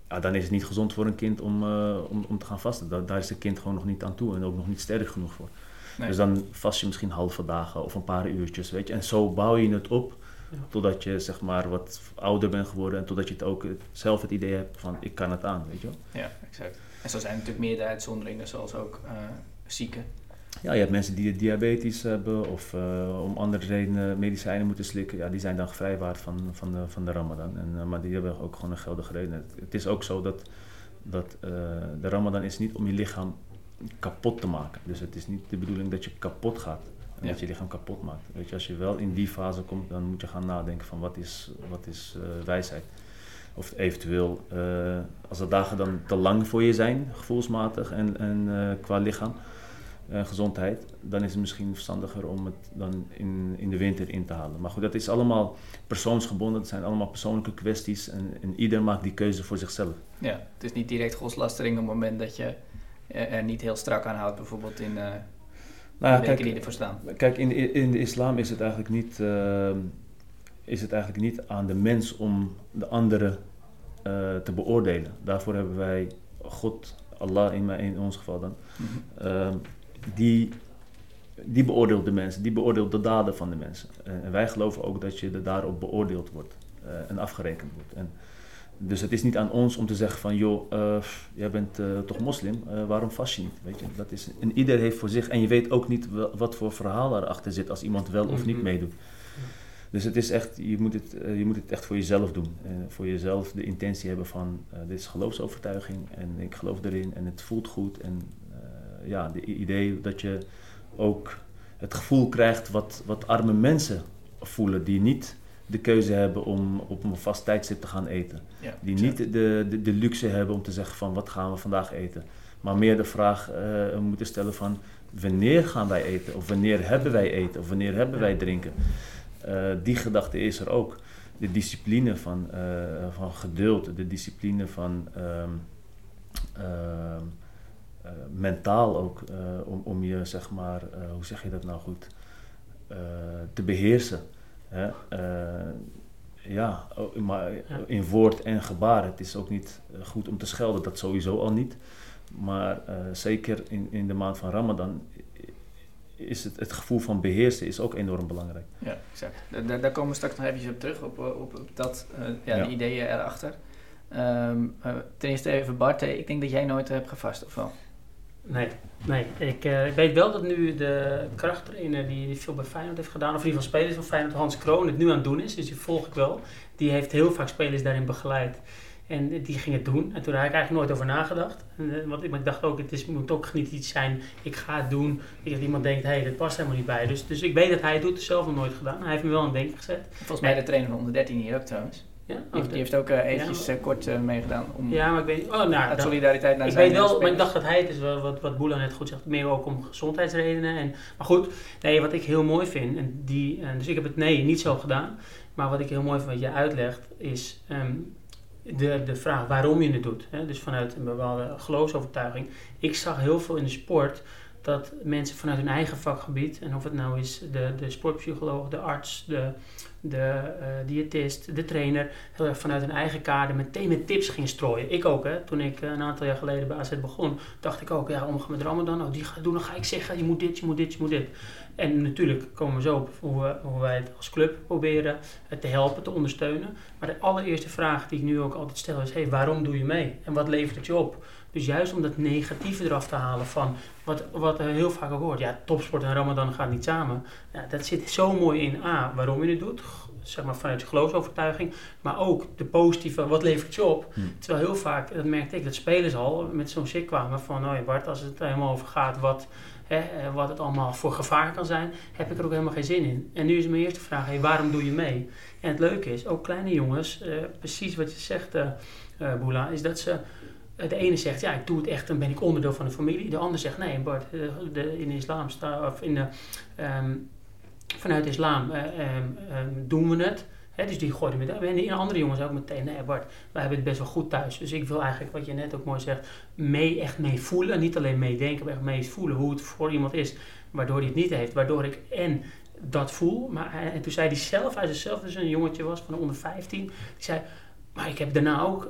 ja, dan is het niet gezond voor een kind om, om, om te gaan vasten. daar is het kind gewoon nog niet aan toe en ook nog niet sterk genoeg voor. Dus dan vast je misschien halve dagen of een paar uurtjes, weet je. En zo bouw je het op totdat je zeg maar wat ouder bent geworden en totdat je het ook zelf het idee hebt van ik kan het aan, weet je wel. Ja, exact. En zo zijn er natuurlijk meerdere uitzonderingen, zoals ook uh, zieken. Ja, je hebt mensen die diabetes hebben of uh, om andere redenen medicijnen moeten slikken. Ja, die zijn dan gevrijwaard van, van, de, van de ramadan. En, uh, maar die hebben ook gewoon een geldige reden. Het, het is ook zo dat, dat de ramadan is niet om je lichaam kapot te maken. Dus het is niet de bedoeling dat je kapot gaat en dat je lichaam kapot maakt. Weet je, als je wel in die fase komt, dan moet je gaan nadenken van wat is, wat is uh, wijsheid. Of eventueel, uh, als de dagen dan te lang voor je zijn, gevoelsmatig en, en uh, qua lichaam, gezondheid, dan is het misschien verstandiger om het dan in, in de winter in te halen. Maar goed, dat is allemaal persoonsgebonden, het zijn allemaal persoonlijke kwesties en, en ieder maakt die keuze voor zichzelf. Ja, het is niet direct godslastering op het moment dat je er niet heel strak aan houdt, bijvoorbeeld in nou, de kijk, die ervoor staan. Kijk, in, in de islam is het, eigenlijk niet, uh, is het eigenlijk niet aan de mens om de andere uh, te beoordelen. Daarvoor hebben wij God, Allah in, in ons geval dan, mm -hmm. die, die beoordeelt de mensen, die beoordeelt de daden van de mensen. en wij geloven ook dat je er daarop beoordeeld wordt en afgerekend wordt. En, dus het is niet aan ons om te zeggen van, joh, uh, jij bent uh, toch moslim, uh, waarom vast je niet? Weet je? Dat is, en ieder heeft voor zich, en je weet ook niet wat voor verhaal erachter zit als iemand wel of niet mhm. meedoet. Dus het is echt, je moet het, je moet het echt voor jezelf doen. voor jezelf de intentie hebben van, dit is geloofsovertuiging en ik geloof erin en het voelt goed. En ja, de idee dat je ook het gevoel krijgt wat, wat arme mensen voelen die niet de keuze hebben om op een vast tijdstip te gaan eten. die niet de, de, de, luxe hebben om te zeggen van wat gaan we vandaag eten. Maar meer de vraag uh, moeten stellen van wanneer gaan wij eten? Of wanneer hebben wij eten? Of wanneer hebben wij drinken? Uh, die gedachte is er ook. De discipline van, uh, van geduld, de discipline van um, mentaal ook, om, om je zeg maar, hoe zeg je dat nou goed, te beheersen. Hè? Uh, ja, maar in woord en gebaar. Het is ook niet eh, goed om te schelden, dat sowieso al niet. Maar uh, zeker in, in de maand van Ramadan is het, het gevoel van beheersen is ook enorm belangrijk. Ja, exact. Daar, daar komen we straks nog even op terug, op, op, op dat, uh, ja, ja, de ideeën erachter. Um, ten eerste even Bart, ik denk dat jij nooit hebt gevast, of wel? Nee, nee. Ik, uh, ik weet wel dat nu de krachttrainer die, die veel bij Feyenoord heeft gedaan, of ieder geval spelers van Feyenoord, Hans Kroon, het nu aan het doen is. Dus die volg ik wel. Die heeft heel vaak spelers daarin begeleid. En die ging het doen. En toen had ik eigenlijk nooit over nagedacht. En, eh, want ik dacht ook, het is, moet ook niet iets zijn, ik ga het doen. Dat iemand denkt, hé, hey, dat past helemaal niet bij. Dus, dus ik weet dat hij het doet, zelf nog nooit gedaan. Hij heeft me wel aan denken gezet. Volgens mij de trainer van 113 hier ook trouwens. Ja? Die, die, heeft ook uh, eventjes ja, uh, kort uh, meegedaan om ja, maar ik weet, oh, nou, solidariteit naar ik zijn weet wel, maar ik dacht dat hij het is wel wat, wat Boela net goed zegt, meer ook om gezondheidsredenen. En, maar goed, nee, wat ik heel mooi vind, en die, en dus ik heb het nee niet zo gedaan, maar wat ik heel mooi vind wat je uitlegt, is um, de, de vraag waarom je het doet. Hè? Dus vanuit een bepaalde geloofsovertuiging. Ik zag heel veel in de sport dat mensen vanuit hun eigen vakgebied, en of het nou is de, de sportpsycholoog, de arts, de, de uh, diëtist, de trainer, heel erg vanuit hun eigen kader meteen met tips ging strooien. Ik ook, hè. toen ik uh, een aantal jaar geleden bij AZ begon, dacht ik ook, ja, omgaan met Ramadan, oh, die doen, dan ga ik zeggen, je moet dit, je moet dit, je moet dit. En natuurlijk komen we zo op hoe, we, hoe wij het als club proberen te helpen, te ondersteunen. Maar de allereerste vraag die ik nu ook altijd stel is, hey, waarom doe je mee? En wat levert het je op? Dus juist om dat negatieve eraf te halen van wat, wat heel vaak ook hoort. Ja, topsport en Ramadan gaan niet samen. Ja, dat zit zo mooi in A, waarom je het doet. Zeg maar vanuit je geloofsovertuiging. Maar ook de positieve, wat levert je op? Hmm. Terwijl heel vaak, dat merkte ik, dat spelers al met zo'n shit kwamen van... Oh ja Bart, als het helemaal over gaat wat, hè, eh, wat het allemaal voor gevaar kan zijn... heb ik er ook helemaal geen zin in. En nu is mijn eerste vraag, hey, waarom doe je mee? En het leuke is, ook kleine jongens, uh, precies wat je zegt, uh, Boela... is dat ze de ene zegt, ja, ik doe het echt, dan ben ik onderdeel van de familie. De ander zegt, nee, Bart, de, in de islam staat, of in de, um, vanuit de islam uh, um, um, doen we het. Dus die gooide meteen. En die andere jongens ook meteen, nee Bart, wij hebben het best wel goed thuis. Dus ik wil eigenlijk, wat je net ook mooi zegt, mee, echt mee voelen. Niet alleen meedenken, maar echt mee voelen hoe het voor iemand is. Waardoor hij het niet heeft. Waardoor ik en dat voel. Maar en toen zei hij zelf uit zichzelf, dus een jongetje was van onder 15. Die zei, maar ik heb daarna ook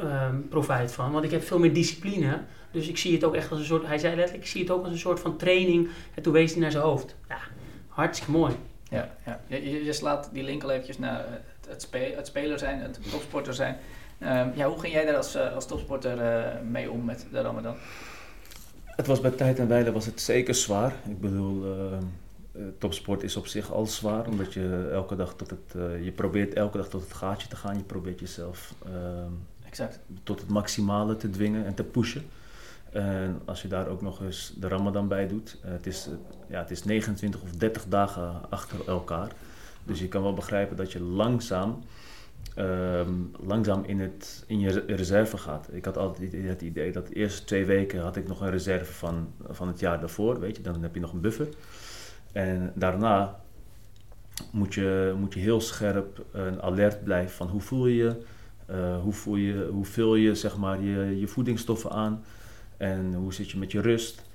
uh, profijt van. Want ik heb veel meer discipline. Dus ik zie het ook echt als een soort, hij zei letterlijk, ik zie het ook als een soort van training. En toen wees hij naar zijn hoofd. Ja, hartstikke mooi. Ja, ja. Je, je slaat die link al eventjes naar het, het, spe, het speler zijn, het topsporter zijn. Um, ja, hoe ging jij daar als, uh, als topsporter uh, mee om met de Ramadan? Het was bij tijd en wijle was het zeker zwaar. Ik bedoel, uh, topsport is op zich al zwaar, omdat je elke dag tot het, je probeert elke dag tot het gaatje te gaan. Je probeert jezelf ehm, exact. tot het maximale te dwingen en te pushen. En als je daar ook nog eens de Ramadan bij doet, uh, het, is, ja, het is 29 of 30 dagen achter elkaar. Dus je kan wel begrijpen dat je langzaam, um, langzaam in, het, in je reserve gaat. Ik had altijd het idee dat de eerste twee weken had ik nog een reserve van, van het jaar daarvoor, weet je, dan heb je nog een buffer. En daarna moet je, moet je heel scherp en alert blijven van hoe voel je je, uh, hoe, voel je hoe vul je, zeg maar, je, je voedingsstoffen aan. En hoe zit je met je rust?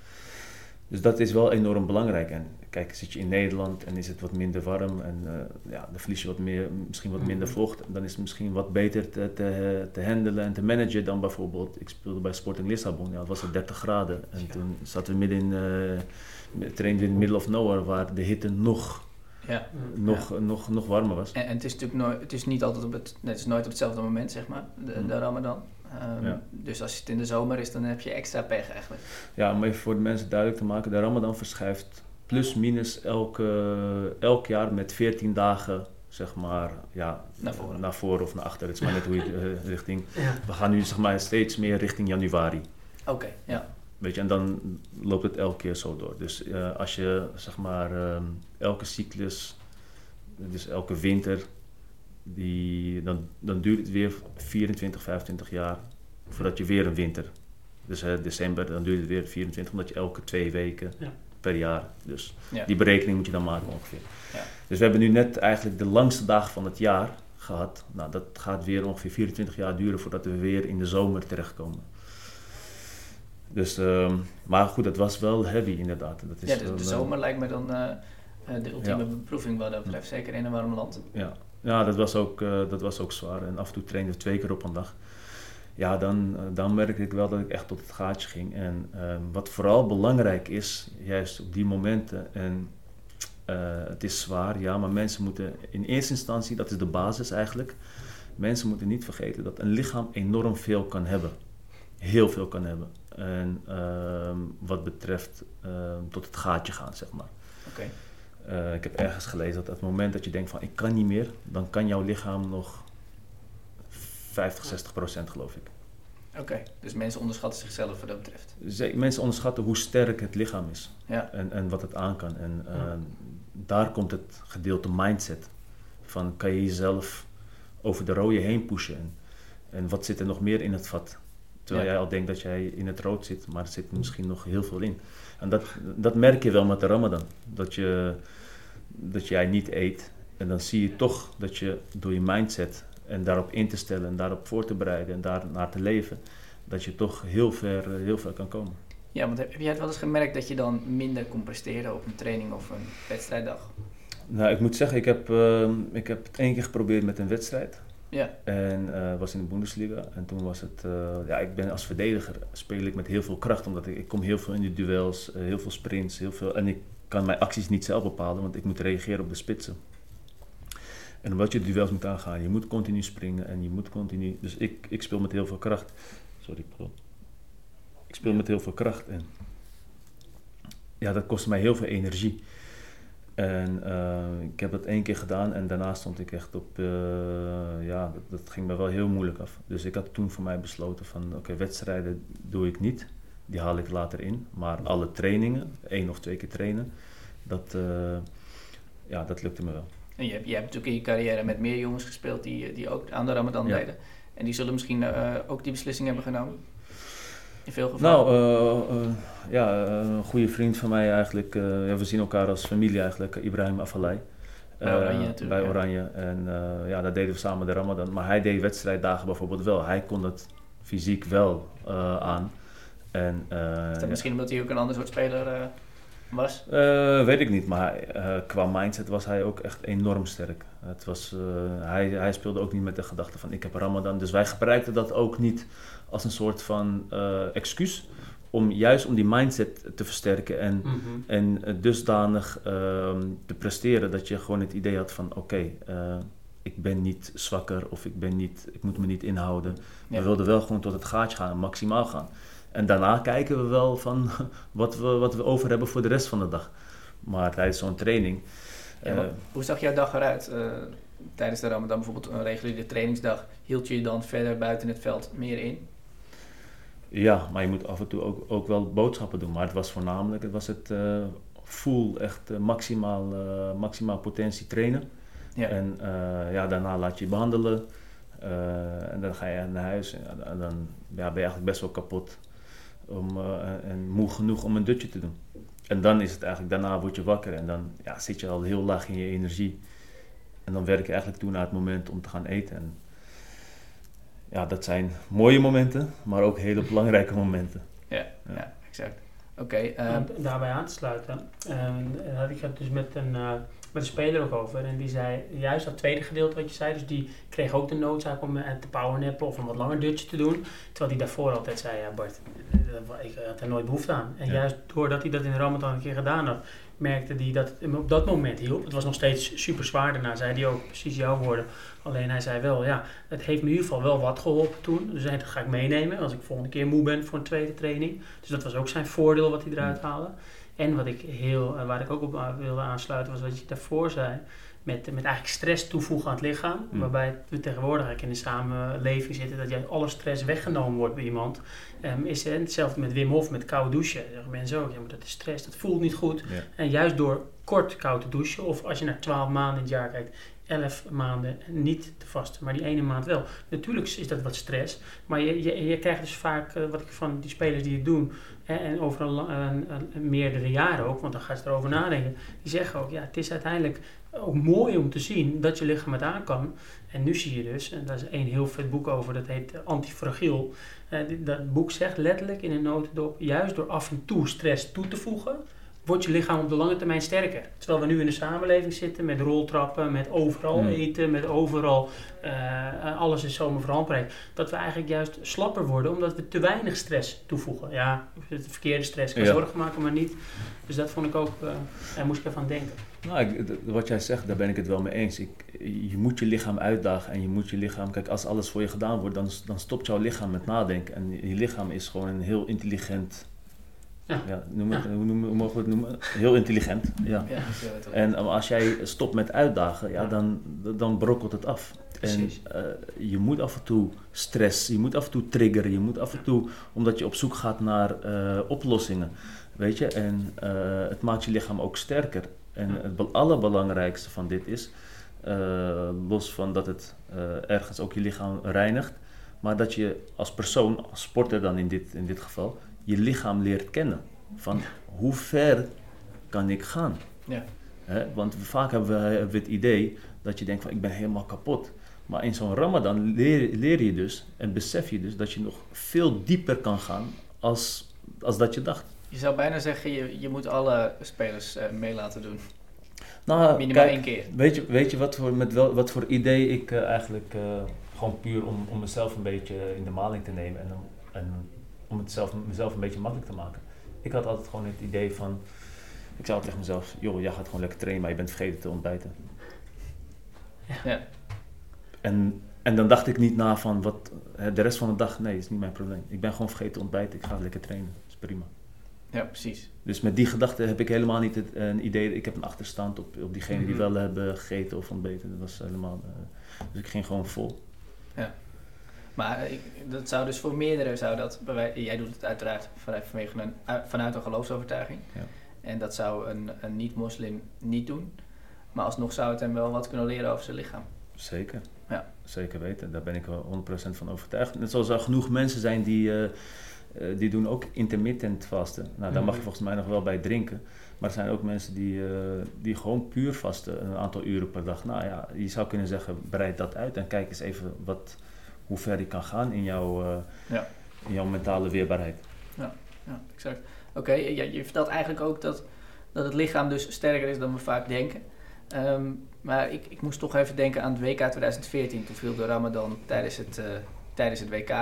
Dus dat is wel enorm belangrijk. En kijk, zit je in Nederland en is het wat minder warm en uh, ja, dan verlies je wat meer, misschien wat minder vocht. Dan is het misschien wat beter te, te, te handelen en te managen dan bijvoorbeeld, ik speelde bij Sporting Lissabon, ja, het was het 30 graden. En ja. toen zaten we midden in, uh, trainden in the middle of nowhere, waar de hitte nog ja. nog, ja. nog, nog warmer was. En, en, het is natuurlijk nooit, het is niet altijd op het, het is nooit op hetzelfde moment, zeg maar, de, mm. de Ramadan. Um, ja. Dus als het in de zomer is, dan heb je extra pech eigenlijk. Ja, om even voor de mensen duidelijk te maken, de Ramadan verschuift plus minus elke, elk jaar met 14 dagen zeg maar, ja, naar voren. naar voren of naar achter. Het is maar net hoe je uh, richting... Ja. We gaan nu zeg maar steeds meer richting januari. Oké, okay, ja. Weet je, en dan loopt het elke keer zo door. Dus uh, als je zeg maar um, elke cyclus, dus elke winter, die, dan, dan duurt het weer 24, 25 jaar voordat je weer een winter. Dus uh, december, dan duurt het weer 24, omdat je elke twee weken ja. per jaar. Dus ja. die berekening moet je dan maken ongeveer. Ja. Dus we hebben nu net eigenlijk de langste dag van het jaar gehad. Nou, dat gaat weer ongeveer 24 jaar duren voordat we weer in de zomer terechtkomen. Dus, uh, maar goed, het was wel heavy inderdaad. Dat is ja, dus wel, de zomer lijkt me dan uh, de ultieme beproeving wat dat betreft, zeker in een warm land. Ja, ja dat, was ook, uh, dat was ook zwaar. En af en toe trainde we twee keer op een dag. Ja, dan, dan merkte ik wel dat ik echt tot het gaatje ging. En uh, wat vooral belangrijk is, juist op die momenten, en het is zwaar, ja, maar mensen moeten in eerste instantie, dat is de basis eigenlijk, mensen moeten niet vergeten dat een lichaam enorm veel kan hebben. Heel veel kan hebben. En uh, wat betreft tot het gaatje gaan, zeg maar. Okay. Uh, ik heb ergens gelezen dat op het moment dat je denkt van ik kan niet meer, dan kan jouw lichaam nog 50, 60 procent geloof ik. Oké, okay. dus mensen onderschatten zichzelf wat dat betreft. Ze, mensen onderschatten hoe sterk het lichaam is ja. en, en wat het aan kan. En uh, ja. daar komt het gedeelte mindset. Van kan je jezelf over de rode heen pushen en, en wat zit er nog meer in het vat? Terwijl ja. jij al denkt dat jij in het rood zit, maar er zit misschien nog heel veel in. En dat, dat merk je wel met de Ramadan. Dat, je, dat jij niet eet. En dan zie je toch dat je door je mindset en daarop in te stellen en daarop voor te bereiden en daar naar te leven, dat je toch heel ver, heel ver kan komen. Ja, want heb jij het wel eens gemerkt dat je dan minder kon presteren op een training of een wedstrijddag? Nou, ik moet zeggen, ik heb, uh, ik heb het één keer geprobeerd met een wedstrijd. Ja. En uh, was in de Bundesliga. En toen was het, uh, ja, ik ben als verdediger speel ik met heel veel kracht, omdat ik, ik kom heel veel in de duels, uh, heel veel sprints, heel veel. En ik kan mijn acties niet zelf bepalen, want ik moet reageren op de spitsen. En omdat je duels moet aangaan, je moet continu springen en je moet continu. Dus ik, ik speel met heel veel kracht. Sorry, pardon. Ik speel ja. met heel veel kracht en ja, dat kostte mij heel veel energie. En uh, ik heb dat één keer gedaan en daarna stond ik echt op, uh, ja, dat, dat, ging me wel heel moeilijk af. Dus ik had toen voor mij besloten van, oké, okay, wedstrijden doe ik niet, die haal ik later in. Maar alle trainingen, één of twee keer trainen, dat, uh, ja, dat lukte me wel. En je hebt, je hebt natuurlijk in je carrière met meer jongens gespeeld die, die ook aan de Ramadan ja. deden. En die zullen misschien ook die beslissing hebben genomen? In veel gevallen? Nou, uh, uh, ja, een goede vriend van mij eigenlijk. Ja, we zien elkaar als familie eigenlijk, Ibrahim Afalai. Bij Oranje Eh, natuurlijk, Bij ja. Oranje. En eh, ja, dat deden we samen de Ramadan. Maar hij deed wedstrijddagen bijvoorbeeld wel. Hij kon het fysiek wel eh, aan. En, eh, Is dat misschien omdat hij ook een ander soort speler eh, was? Eh, weet ik niet, maar eh, qua mindset was hij ook echt enorm sterk. Het was, eh, hij, hij speelde ook niet met de gedachte van ik heb Ramadan. Dus wij gebruikten dat ook niet als een soort van excuus. Om juist om die mindset te versterken en, Mhm. en dusdanig ehm, te presteren dat je gewoon het idee had van oké, ik ben niet zwakker of ik, ben niet, ik moet me niet inhouden. Ja. We wilden wel gewoon tot het gaatje gaan maximaal gaan. En daarna kijken we wel van wat we, wat we over hebben voor de rest van de dag. Maar tijdens zo'n training. Ja, eh, hoe zag jouw dag eruit? eh, tijdens de Ramadan bijvoorbeeld een reguliere trainingsdag. Hield je je dan verder buiten het veld meer in? ja, maar je moet af en toe ook, ook wel boodschappen doen. Maar het was voornamelijk het, was het eh, full, echt maximaal, maximaal potentie trainen. Ja. En ja, daarna laat je je behandelen. Eh, en dan ga je naar huis. En, en dan ja, ben je eigenlijk best wel kapot. Om, eh, en moe genoeg om een dutje te doen. En dan is het eigenlijk, daarna word je wakker. En dan ja, zit je al heel laag in je energie. En dan werk je eigenlijk toe naar het moment om te gaan eten. En ja, dat zijn mooie momenten, maar ook hele belangrijke momenten. Ja, Ja. ja. exact. Oké, ehm, Om daarbij aan te sluiten, ehm, had ik het dus met een, eh, met een speler ook over. En die zei, juist dat tweede gedeelte wat je zei, dus die kreeg ook de noodzaak om eh, te powernappen of een wat langer dutje te doen. Terwijl hij daarvoor altijd zei, ja Bart, eh, ik had er nooit behoefte aan. En Ja. juist doordat hij dat in de Ramadan een keer gedaan had, merkte hij dat het hem op dat moment hielp. Het was nog steeds super zwaar daarna, zei hij ook, precies jouw woorden. Alleen hij zei wel, ja, het heeft me in ieder geval wel wat geholpen toen. Dus hij, dat ga ik meenemen als ik volgende keer moe ben voor een tweede training. Dus dat was ook zijn voordeel wat hij eruit haalde. En wat ik heel, eh, waar ik ook op aan- wilde aansluiten, was wat je daarvoor zei. Met, met eigenlijk stress toevoegen aan het lichaam. Mm. Waarbij we tegenwoordig eigenlijk in de samenleving zitten dat juist alle stress weggenomen wordt bij iemand. Ehm, is het hetzelfde met Wim Hof, met koude douchen. Zeggen mensen ook, ja, maar dat is stress, dat voelt niet goed. Ja. En juist door kort koud te douchen, of als je naar 12 maanden in het jaar kijkt, 11 maanden niet te vasten, maar die ene maand wel. Natuurlijk is dat wat stress, maar je, je, je krijgt dus vaak, eh, wat ik van die spelers die het doen, en over een, meerdere jaren ook, want dan gaan ze erover nadenken, die zeggen ook, ja, het is uiteindelijk ook mooi om te zien dat je lichaam het aan kan. En nu zie je dus, en daar is één heel vet boek over, dat heet Antifragiel. Eh, dat boek zegt letterlijk in een notendop, juist door af en toe stress toe te voegen, wordt je lichaam op de lange termijn sterker. Terwijl we nu in de samenleving zitten met roltrappen, met overal Hmm. eten, met overal eh, alles is zomaar verhandbereid. Dat we eigenlijk juist slapper worden omdat we te weinig stress toevoegen. Ja, het verkeerde stress kan Ja. zorgen maken, maar niet. Dus dat vond ik ook, eh daar moest ik even aan denken. Nou, ik, wat jij zegt, daar ben ik het wel mee eens. Ik, je moet je lichaam uitdagen en je moet je lichaam... Kijk, als alles voor je gedaan wordt, dan, dan stopt jouw lichaam met nadenken. En je, je lichaam is gewoon een heel intelligent... Ja. noem het, Ja. Hoe, noemen, hoe mogen we het noemen? Heel intelligent, ja. En als jij stopt met uitdagen, ja, Ja. dan, dan brokkelt het af. Precies. En eh, je moet af en toe stress, je moet af en toe triggeren, je moet af en toe, omdat je op zoek gaat naar eh, oplossingen, weet je, en eh, het maakt je lichaam ook sterker. En Ja. het be- allerbelangrijkste van dit is, eh, los van dat het eh, ergens ook je lichaam reinigt, maar dat je als persoon, als sporter dan in dit, in dit geval, je lichaam leert kennen. Van hoe ver kan ik gaan? Ja. Want vaak hebben we, hebben we het idee dat je denkt van ik ben helemaal kapot. Maar in zo'n ramadan leer, leer je dus en besef je dus dat je nog veel dieper kan gaan als, als dat je dacht. Je zou bijna zeggen, je, je moet alle spelers eh, mee laten doen. Nou, Minimaal kijk, één keer. Weet je, weet je wat, voor, met wel, wat voor idee ik eh, eigenlijk, eh, gewoon puur om, om mezelf een beetje in de maling te nemen en, en om het zelf, mezelf een beetje makkelijk te maken. Ik had altijd gewoon het idee van, ik zei altijd tegen mezelf, joh, jij gaat gewoon lekker trainen, maar je bent vergeten te ontbijten. Ja. En, en dan dacht ik niet na van, wat, hè, de rest van de dag, nee, is niet mijn probleem. Ik ben gewoon vergeten te ontbijten, ik ga lekker trainen, dat is prima. ja, precies. Dus met die gedachte heb ik helemaal niet het, een idee. Ik heb een achterstand op, op diegenen die Mhm. wel hebben gegeten of ontbeten. Dat was helemaal. eh, dus ik ging gewoon vol. Maar ik, dat zou dus voor meerdere, zou dat, jij doet het uiteraard vanuit, vanwege een, uit- vanuit een geloofsovertuiging. Ja. En dat zou een, een niet-moslim niet doen. Maar alsnog zou het hem wel wat kunnen leren over zijn lichaam. Zeker. Ja. Zeker weten. Daar ben ik wel 100% van overtuigd. Net zoals er genoeg mensen zijn die, eh, eh, die doen ook intermittent vasten. Nou, daar mag je Mhm. volgens mij nog wel bij drinken. Maar er zijn ook mensen die, eh, die gewoon puur vasten, een aantal uren per dag. Nou ja, je zou kunnen zeggen, breid dat uit en kijk eens even wat, hoe ver je kan gaan in jouw, eh, Ja. in jouw mentale weerbaarheid. Ja, exact. Oké, ja, je vertelt eigenlijk ook dat, dat het lichaam dus sterker is dan we vaak denken. Ehm, maar ik, ik moest toch even denken aan het WK 2014. Toen viel de Ramadan tijdens het, eh, tijdens het WK.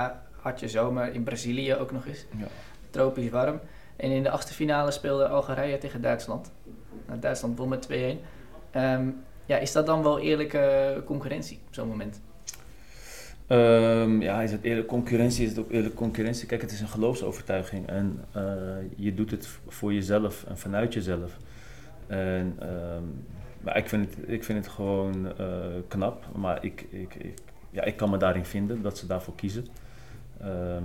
Had je zomer in Brazilië ook nog eens. Ja. Tropisch warm. En in de achtste finale speelde Algerije tegen Duitsland. Nou, Duitsland won met 2-1. Ehm, ja, is dat dan wel eerlijke concurrentie op zo'n moment? Ehm, ja, is het eerlijk concurrentie? Is het ook eerlijk concurrentie? Kijk, het is een geloofsovertuiging en eh, je doet het voor jezelf en vanuit jezelf. En, ehm, maar ik vind het, ik vind het gewoon eh, knap, maar ik, ik, ja, ik kan me daarin vinden dat ze daarvoor kiezen. Ehm,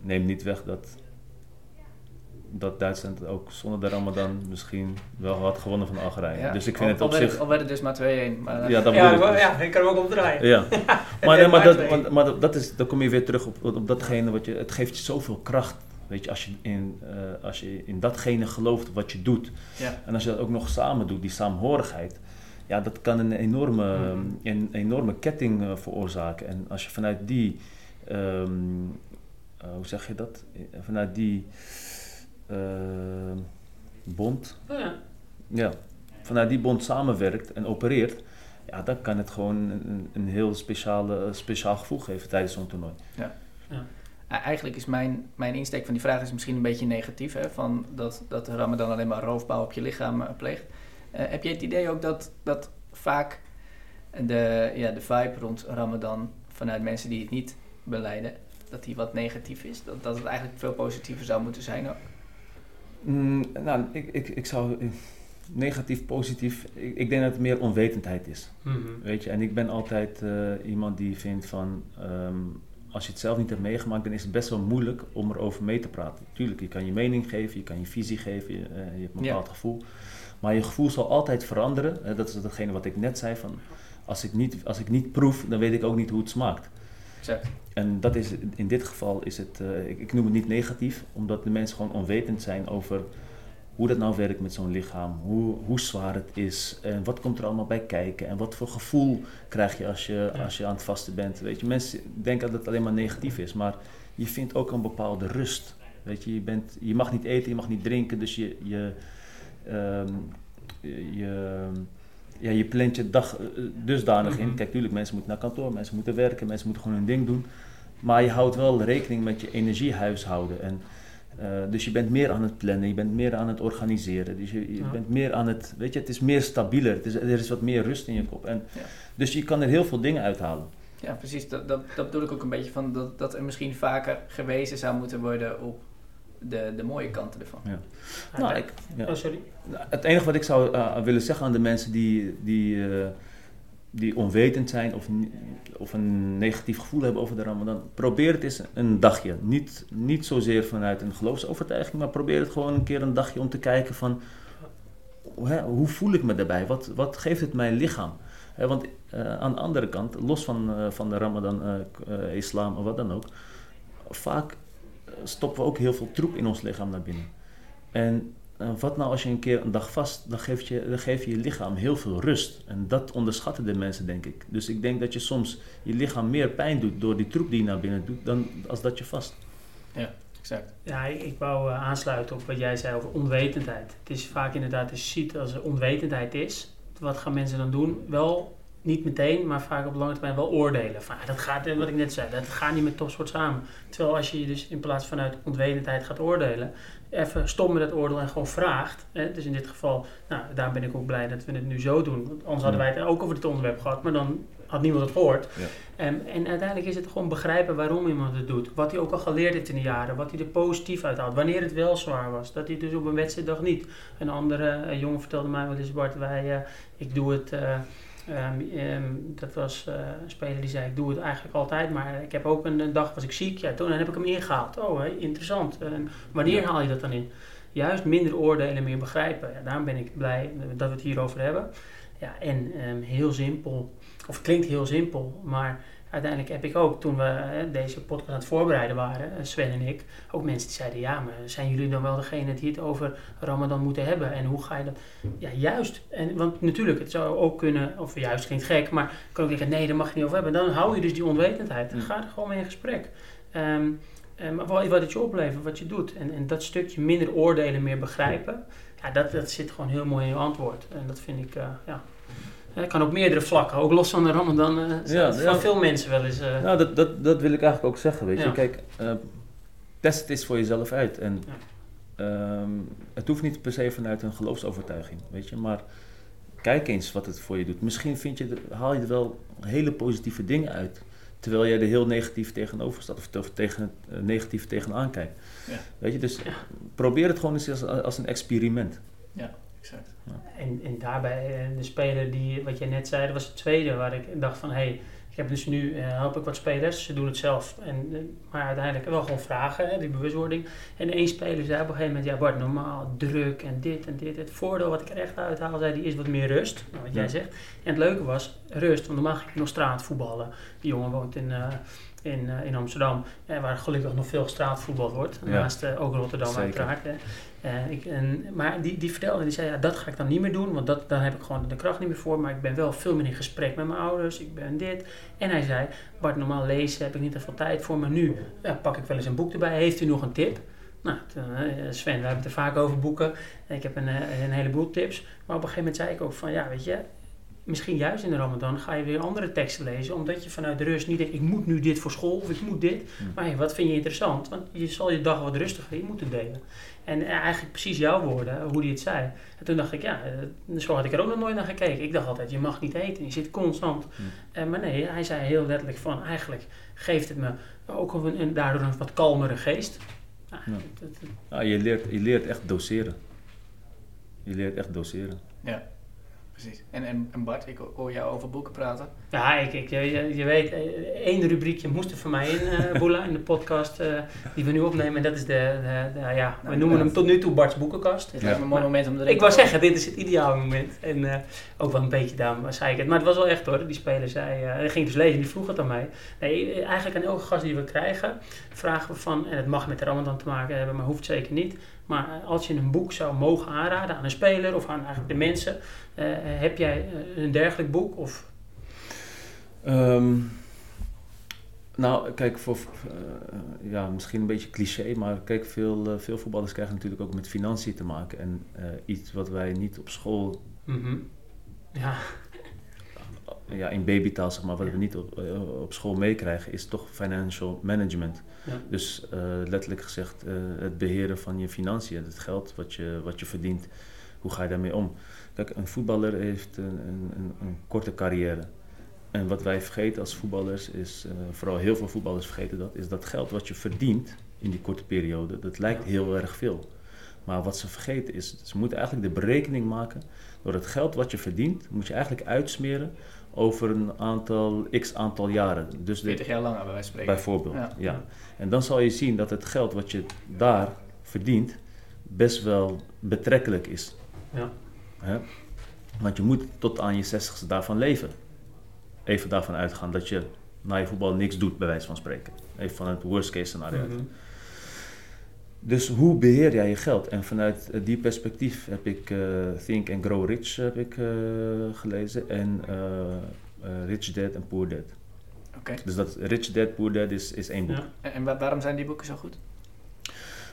neem niet weg dat, dat Duitsland ook zonder de Ramadan misschien wel had gewonnen van Algerije. Ja, Dus ik al- vind het al op werd zich... Al werd het dus maar 2-1. Maar, Ja, dat ja, ik dus. ja, ik kan hem ook omdraaien. Ja, maar, nee, maar, dat, maar, maar dat- is, dan kom je weer terug op, op datgene wat je. Het geeft je zoveel kracht. Weet je, als je, in, eh, als je in datgene gelooft wat je doet. Ja. En als je dat ook nog samen doet, die saamhorigheid. Ja, dat kan een enorme, Mhm. een enorme ketting eh, veroorzaken. En als je vanuit die. ehm, eh, hoe zeg je dat? Eh, Vanuit die. Ehm, bond. Oh ja. Ja, vanuit die bond samenwerkt en opereert, ja, dan kan het gewoon een, een heel speciale, speciaal gevoel geven tijdens zo'n toernooi. E- Eigenlijk is mijn, mijn insteek van die vraag is misschien een beetje negatief. Hè? Van dat, dat de Ramadan alleen maar roofbouw op je lichaam eh, pleegt. Eh, heb je het idee ook dat, dat vaak de, ja, de vibe rond Ramadan vanuit mensen die het niet beleiden, dat die wat negatief is? Dat, dat het eigenlijk veel positiever zou moeten zijn ook? Mm, nou, ik, ik, ik zou eh, negatief, positief, ik, ik denk dat het meer onwetendheid is. Mhm. Weet je, en ik ben altijd eh, iemand die vindt van, ehm, als je het zelf niet hebt meegemaakt, dan is het best wel moeilijk om erover mee te praten. Tuurlijk, je kan je mening geven, je kan je visie geven, je, eh, je hebt een Ja. bepaald gevoel. Maar je gevoel zal altijd veranderen. dat is datgene wat ik net zei, van als ik, niet, als ik niet proef, dan weet ik ook niet hoe het smaakt. Exact. En dat is, in dit geval is het, eh, ik, ik noem het niet negatief, omdat de mensen gewoon onwetend zijn over hoe dat nou werkt met zo'n lichaam, hoe, hoe zwaar het is en wat komt er allemaal bij kijken en wat voor gevoel krijg je als je, Ja. als je aan het vasten bent. Weet je, mensen denken dat het alleen maar negatief is, maar je vindt ook een bepaalde rust. Weet je, je, bent, je mag niet eten, je mag niet drinken, dus je, je, ehm, je, je, ja, je plant je dag eh, dusdanig in. Mhm. Kijk, tuurlijk, mensen moeten naar kantoor, mensen moeten werken, mensen moeten gewoon hun ding doen. Maar je houdt wel rekening met je energiehuishouden. En, eh, dus je bent meer aan het plannen, je bent meer aan het organiseren. Dus je, je Ja. bent meer aan het, weet je, het is meer stabieler. Het is, er is wat meer rust in je kop. En, Ja. Dus je kan er heel veel dingen uithalen. Ja, precies. Dat, dat, dat bedoel ik ook een beetje van dat, dat er misschien vaker gewezen zou moeten worden op de, de mooie kanten ervan. Nou, ik, ja. Oh, sorry. Nou, Het enige wat ik zou eh, willen zeggen aan de mensen die, die, eh, die onwetend zijn of, of een negatief gevoel hebben over de Ramadan, probeer het eens een dagje. Niet, niet zozeer vanuit een geloofsovertuiging, maar probeer het gewoon een keer een dagje om te kijken van hè, hoe voel ik me daarbij? Wat, wat geeft het mijn lichaam? Hè, want eh, aan de andere kant, los van, eh, van de Ramadan, islam of wat dan ook, vaak stoppen we ook heel veel troep in ons lichaam naar binnen. En eh, wat nou als je een keer een dag vast, dan geef, je, dan geef je je lichaam heel veel rust. En dat onderschatten de mensen, denk ik. Dus ik denk dat je soms je lichaam meer pijn doet door die troep die je naar binnen doet, dan als dat je vast. Exact. Ja, ik, ik wou eh, aansluiten op wat jij zei over onwetendheid. Het is vaak inderdaad, als je ziet als er onwetendheid is, wat gaan mensen dan doen? Wel niet meteen, maar vaak op lange termijn wel oordelen. Van, ah, dat gaat, eh, wat ik net zei, dat gaat niet met topsport samen. Terwijl als je je dus in plaats vanuit onwetendheid gaat oordelen, even stop met het oordeel en gewoon vraagt. Hè? Dus in dit geval, nou, daarom ben ik ook blij dat we het nu zo doen. Want anders hadden wij het ook over dit onderwerp gehad, maar dan had niemand het gehoord. Ja. En, en uiteindelijk is het gewoon begrijpen waarom iemand het doet. Wat hij ook al geleerd heeft in de jaren. Wat hij er positief uit haalt. Wanneer het wel zwaar was. Dat hij dus op een wedstrijddag niet. Een andere eh, jongen vertelde mij wel eens, Bart, wij, eh, ik doe het... ehm, ehm, dat was eh, een speler die zei, ik doe het eigenlijk altijd, maar ik heb ook een, een dag was ik ziek, ja, toen heb ik hem ingehaald. Oh, interessant. En wanneer Ja. haal je dat dan in? Juist minder oordelen, meer begrijpen. Ja, daarom ben ik blij dat we het hierover hebben. Ja, en ehm, heel simpel, of klinkt heel simpel, maar uiteindelijk heb ik ook, toen we hè, deze podcast aan het voorbereiden waren, eh, Sven en ik, ook mensen die zeiden, ja, maar zijn jullie dan wel degene die het over Ramadan moeten hebben? En hoe ga je dat? Ja, juist. En, want natuurlijk, het zou ook kunnen, of juist klinkt gek, maar kan ook zeggen, nee, daar mag je niet over hebben. Dan hou je dus die onwetendheid. Dan ga er gewoon mee in gesprek. Ehm, eh, maar wat, wat het je oplevert, wat je doet. En, en dat stukje minder oordelen, meer begrijpen. Ja, dat, dat zit gewoon heel mooi in je antwoord. En dat vind ik, eh, ja. Het kan op meerdere vlakken, ook los van de Ramadan. eh Ja, van ja. veel mensen wel eens. eh, Nou, dat, dat, dat wil ik eigenlijk ook zeggen, weet je. Ja. Kijk, eh, test het eens voor jezelf uit. En ehm, het hoeft niet per se vanuit een geloofsovertuiging, weet je. Maar kijk eens wat het voor je doet. Misschien vind je haal je er wel hele positieve dingen uit. Terwijl jij er heel negatief tegenover staat. Of, of tegen het eh, negatief tegenaan kijkt. Ja. Weet je, dus probeer het gewoon eens als, als een experiment. Exact. En, en daarbij, eh, de speler die, wat jij net zei, dat was de tweede waar ik dacht van, hé, hey, ik heb dus nu, eh, help ik wat spelers, ze doen het zelf. En, eh, maar uiteindelijk wel gewoon vragen, hè, die bewustwording. En één speler zei op een gegeven moment, ja Bart, normaal druk en dit en dit. Het voordeel wat ik er echt uithaal, zei die is wat meer rust, nou, wat jij zegt. En het leuke was, rust, want normaal ging ik nog straatvoetballen. Die jongen woont in... in, in Amsterdam, waar gelukkig nog veel straatvoetbal wordt. Ja. Naast ook Rotterdam Zeker. uiteraard. Hè. Eh, ik, en, maar die, die vertelde, die zei, ja, dat ga ik dan niet meer doen, want dat, daar heb ik gewoon de kracht niet meer voor. Maar ik ben wel veel meer in gesprek met mijn ouders, ik ben dit. En hij zei, Bart, normaal lezen heb ik niet zoveel tijd voor, maar nu ja, pak ik wel eens een boek erbij. Heeft u nog een tip? Nou, toen, eh, Sven, we hebben het er vaak over boeken. Ik heb een, eh, een heleboel tips. Maar op een gegeven moment zei ik ook van, ja, weet je, misschien juist in de Ramadan ga je weer andere teksten lezen, omdat je vanuit de rust niet denkt, ik moet nu dit voor school of ik moet dit. Hmm. Maar hey, wat vind je interessant? Want je zal je dag wat rustiger in moeten delen. En eigenlijk precies jouw woorden, hoe die het zei. En toen dacht ik, ja, eh, zo had ik er ook nog nooit naar gekeken. Ik dacht altijd, je mag niet eten, je zit constant. Eh, maar nee, hij zei heel letterlijk van, eigenlijk geeft het me ook een, een, daardoor een wat kalmere geest. Nou, Ja. Ja, je, leert, je leert echt doseren. Je leert echt doseren. Precies. En, en, en Bart, ik hoor jou over boeken praten. Ja, ik, ik, je, je- weet, eh, één rubriekje moest er voor mij in, eh Boela, in de podcast eh, die we nu opnemen. En dat is de, de, de- ja, we Nou, noemen hem tot nu toe Bart's Boekenkast. Dit Ja. me een mooi moment om erin Ik te wou zeggen, dit is het ideale moment. En ook wel een beetje daarom zei ik het. Maar het was wel echt hoor, die speler zei, hij ging dus lezen, die vroeg het aan mij. Nee, eigenlijk aan elke gast die we krijgen, vragen we van, en het mag met de Ramadan te maken hebben, maar hoeft zeker niet. Maar eh, als je een boek zou mogen aanraden aan een speler of aan eigenlijk de mensen, eh, heb jij eh, een dergelijk boek? Of, Ehm, nou, kijk, voor, ja, misschien een beetje cliché, maar kijk, veel, veel voetballers krijgen natuurlijk ook met financiën te maken. En iets wat wij niet op school, Mhm. ja, ja, in babytaal zeg maar, wat we niet op, eh, op school meekrijgen, is toch financial management. Ja. Dus eh, letterlijk gezegd, eh, het beheren van je financiën, het geld wat je, wat je verdient, hoe ga je daarmee om? Kijk, een voetballer heeft een, een, een, korte carrière. En wat wij vergeten als voetballers is, vooral heel veel voetballers vergeten dat, is dat geld wat je verdient in die korte periode, dat lijkt heel erg veel. Maar wat ze vergeten is, ze moeten eigenlijk de berekening maken, door het geld wat je verdient, moet je eigenlijk uitsmeren over een aantal, x aantal jaren. Dus de, 40 jaar lang, bij wijze van spreken. Bijvoorbeeld, Ja. ja. En dan zal je zien dat het geld wat je daar verdient best wel betrekkelijk is. Ja. Hè? Want je moet tot aan je zestigste daarvan leven. Even daarvan uitgaan dat je na je voetbal niks doet, bij wijze van spreken. Even van het worst case scenario. Mhm. Dus hoe beheer jij je geld? En vanuit eh, die perspectief heb ik eh, Think and Grow Rich heb ik, eh, gelezen en Rich Dad en Poor Dad. Oké. Dus dat Rich Dad, Poor Dad is, is één boek. Ja. En, en wa- waarom zijn die boeken zo goed?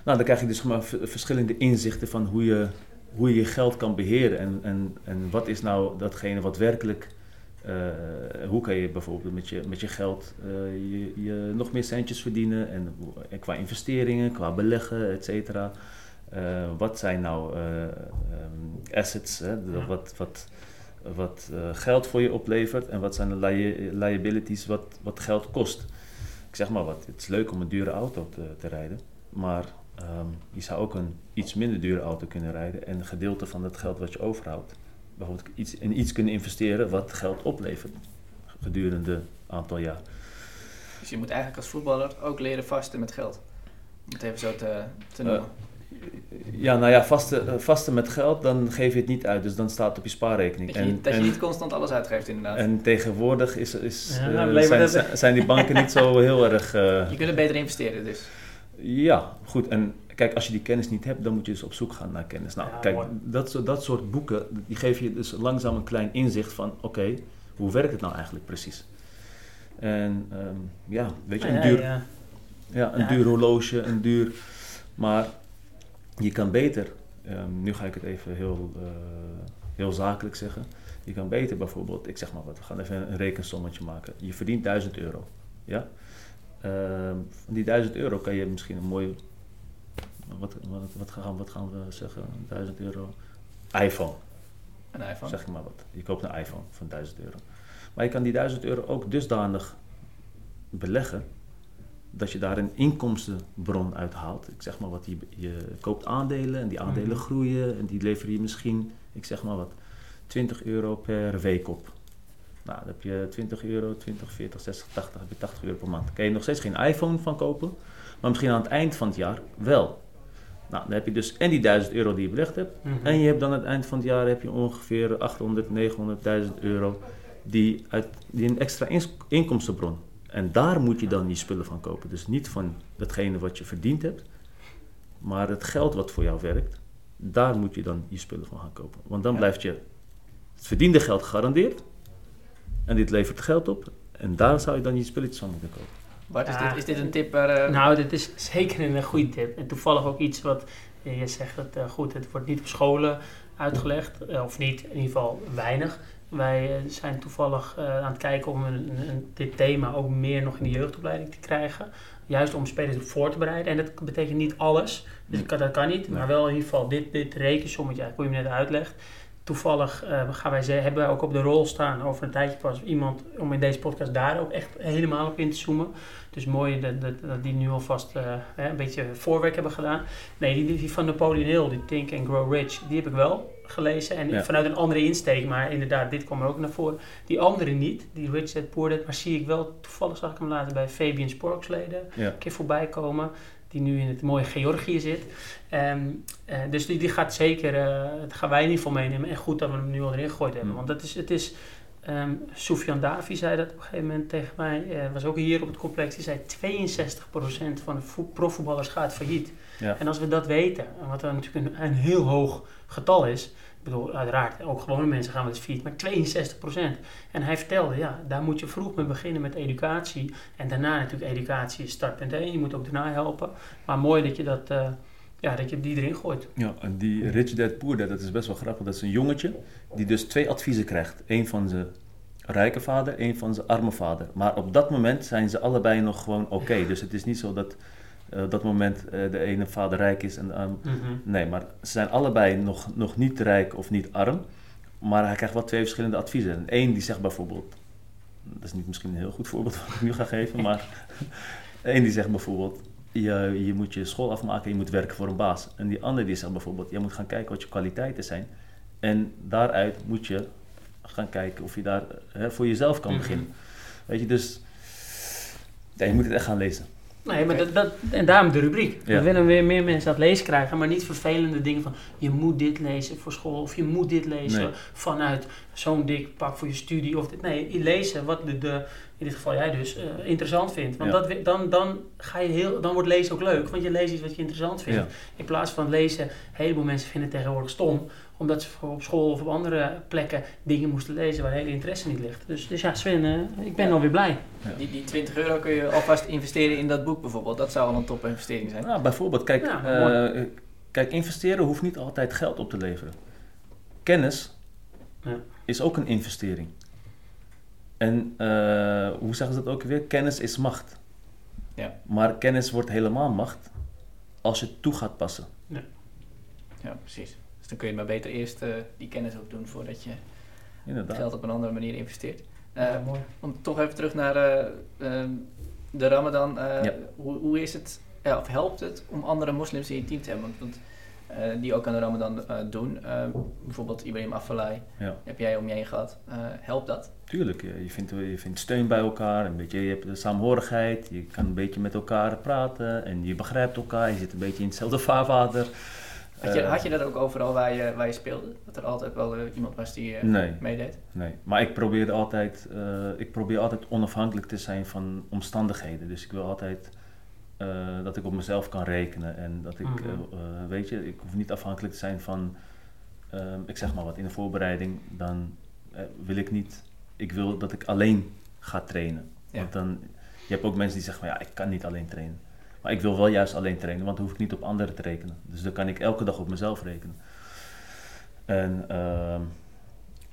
Nou, dan krijg je dus maar verschillende inzichten van hoe je, hoe je je geld kan beheren. En, en, en wat is nou datgene wat werkelijk. Eh, hoe kan je bijvoorbeeld met je, met je geld eh, je, je nog meer centjes verdienen? En, qua investeringen, qua beleggen, et cetera. Eh, wat zijn nou eh, ehm, assets, hè, de- Ja. wat, wat, wat geld voor je oplevert? En wat zijn de lia- liabilities, wat, wat geld kost? Ik zeg maar wat, het is leuk om een dure auto te, te rijden. Maar ehm, je zou ook een iets minder dure auto kunnen rijden en een gedeelte van het geld wat je overhoudt, bijvoorbeeld iets, in iets kunnen investeren wat geld oplevert gedurende een aantal jaar. Dus je moet eigenlijk als voetballer ook leren vasten met geld. Om het even zo te, te noemen. Ja, nou ja, vaste, eh, vaste met geld, dan geef je het niet uit. Dus dan staat het op je spaarrekening. Dat je, niet- dat je niet constant alles uitgeeft inderdaad. en tegenwoordig is, is, Ja, eh, nou, zijn, dat- zijn- zijn die banken niet zo heel erg... eh, je kunt het beter investeren dus. Ja, goed. En kijk, als je die kennis niet hebt, dan moet je dus op zoek gaan naar kennis. Nou, Ja, kijk, mooi. dat, soort- dat soort boeken, die geven je dus langzaam een klein inzicht van, oké, hoe werkt het nou eigenlijk precies? En ehm, ja, weet je, Nou een duur, ja. ja, een Ja. duur horloge, een duur... Maar je kan beter, ehm, nu ga ik het even heel, eh, heel zakelijk zeggen. Je kan beter bijvoorbeeld, ik zeg maar wat, we gaan even een rekensommetje maken. Je verdient 1000 euro, ja? Ehm, van die 1000 euro kan je misschien een mooie, wat, wat, wat, gaan, wat gaan we zeggen, 1000 euro, iPhone, Een iPhone. zeg ik maar wat. Je koopt een iPhone van 1000 euro. Maar je kan die 1000 euro ook dusdanig beleggen dat je daar een inkomstenbron uit haalt. Ik zeg maar wat, je, je koopt aandelen en die aandelen Mhm. groeien en die leveren je misschien, ik zeg maar wat, 20 euro per week op. Nou, dan heb je 20 euro, 20, 40, 60, 80, heb je 80 euro per maand. Kan je nog steeds geen iPhone van kopen, maar misschien aan het eind van het jaar wel. Nou, dan heb je dus en die 1000 euro die je belegd hebt, Mhm. en je hebt dan aan het eind van het jaar heb je ongeveer 800, 900.000 euro die, uit, die een extra inkomstenbron. En daar moet je dan je spullen van kopen. Dus niet van datgene wat je verdiend hebt, maar het geld wat voor jou werkt, daar moet je dan je spullen van gaan kopen. Want dan Ja. blijft je het verdiende geld gegarandeerd en dit levert geld op. En daar zou je dan je spulletjes van moeten kopen. Bart, is, dit, is dit een tip waar... eh, Nou, dit is zeker een goede tip. En toevallig ook iets wat eh, je zegt, dat, eh, goed, het wordt niet op scholen uitgelegd, of niet, in ieder geval weinig. Wij zijn toevallig aan het kijken om een, een- dit thema ook meer nog in de jeugdopleiding te krijgen. Juist om spelers op voor te bereiden. En dat betekent niet alles, dus dat kan niet. Maar wel in ieder geval dit, dit rekensommetje, hoe je me net uitlegt. Toevallig eh, gaan wij ze, hebben wij ook op de rol staan over een tijdje pas iemand om in deze podcast daar ook echt helemaal op in te zoomen. Dus mooi dat, dat, dat die nu alvast hè, een beetje voorwerk hebben gedaan. Nee, die, die van Napoleon Hill, die Think and Grow Rich, die heb ik wel gelezen. En Ja. vanuit een andere insteek, maar inderdaad, dit kwam er ook naar voren. Die andere niet, die Rich Dad Poor Dad, maar zie ik wel, toevallig zag ik hem later bij Fabian Sporksleden Ja. een keer voorbij komen. Die nu in het mooie Georgië zit. Ehm, eh, dus die, die gaat zeker, eh, dat gaan wij in ieder geval meenemen. En goed dat we hem nu al erin gegooid hebben. Mm. Want dat is, het is, ehm Soufiane Davi zei dat op een gegeven moment tegen mij. eh, was ook hier op het complex. Die zei 62% van de vo- profvoetballers gaat failliet. Ja. En als we dat weten, en wat dan natuurlijk een, een heel hoog getal is. Bedoel, uiteraard, ook gewone mensen gaan wel eens failliet, maar 62%. En hij vertelde, ja, daar moet je vroeg mee beginnen met educatie. En daarna natuurlijk educatie is startpunt 1. Je moet ook daarna helpen. Maar mooi dat je, dat, eh, ja, dat je die erin gooit. Ja, en die Rich Dad Poor Dad, dat is best wel grappig. Dat is een jongetje die dus twee adviezen krijgt. Eén van zijn rijke vader, één van zijn arme vader. Maar op dat moment zijn ze allebei nog gewoon oké. Dus het is niet zo dat eh, op dat moment eh, de ene vader rijk is en de arm... Nee, maar ze zijn allebei nog, nog niet rijk of niet arm. Maar hij krijgt wel twee verschillende adviezen. En één die zegt bijvoorbeeld... Dat is niet misschien een heel goed voorbeeld wat ik nu ga geven, maar... Eén die zegt bijvoorbeeld... Je, je moet je school afmaken, je moet werken voor een baas. En die andere die zegt bijvoorbeeld... Je moet gaan kijken wat je kwaliteiten zijn. En daaruit moet je gaan kijken of je daar hè, voor jezelf kan Mhm. beginnen. Weet je, dus... Ja, je moet het echt gaan lezen. Nee, maar dat, dat, en daarom de rubriek. Ja. We willen weer meer mensen het lezen krijgen, maar niet vervelende dingen van je moet dit lezen voor school of je moet dit lezen Nee. vanuit zo'n dik pak voor je studie of dit. Nee, je lezen wat de, de in dit geval jij dus, eh, interessant vindt. Want Ja. dat, dan, dan, ga je heel, dan wordt lezen ook leuk, want je leest iets wat je interessant vindt. Ja. In plaats van lezen, een heleboel mensen vinden het tegenwoordig stom, omdat ze op school of op andere plekken dingen moesten lezen waar hele interesse niet ligt. Dus, dus ja, Sven, eh, ik ben Ja. alweer blij. Die, die 20 euro kun je alvast investeren in dat boek bijvoorbeeld. Dat zou al een toppinvestering zijn. Nou, bijvoorbeeld, kijk, Ja, eh, kijk, investeren hoeft niet altijd geld op te leveren. Kennis Ja. is ook een investering. En eh, hoe zeggen ze dat ook weer? Kennis is macht. Ja. Maar kennis wordt helemaal macht als je het toe gaat passen. Ja, precies. Dus dan kun je maar beter eerst eh, die kennis ook doen voordat je Inderdaad. geld op een andere manier investeert. Eh, Ja, mooi. om toch even terug naar eh, ehm, de Ramadan. eh, Ja. hoe, hoe is het, ja, of helpt het om andere moslims in je team te hebben? Want, want eh, die ook aan de Ramadan eh, doen. Eh, bijvoorbeeld Ibrahim Afellay, Ja. heb jij om je heen gehad. Eh, helpt dat? Tuurlijk, je je vindt, je vindt steun bij elkaar, een beetje, je hebt de saamhorigheid, je kan een beetje met elkaar praten en je begrijpt elkaar, je zit een beetje in hetzelfde vaarwater. Had je, Eh, had je dat ook overal waar je, waar je speelde? Dat er altijd wel eh, iemand was die eh, Nee, meedeed? nee. Maar ik probeer altijd, ik probeer altijd onafhankelijk te zijn van omstandigheden. Dus ik wil altijd dat ik op mezelf kan rekenen en dat ik, Mhm. weet je, ik hoef niet afhankelijk te zijn van, ik zeg maar wat, in de voorbereiding, dan wil ik niet, ik wil dat ik alleen ga trainen. Ja. Want dan, je hebt ook mensen die zeggen van ja, ik kan niet alleen trainen. Maar ik wil wel juist alleen trainen, want dan hoef ik niet op anderen te rekenen. Dus dan kan ik elke dag op mezelf rekenen. En ehm,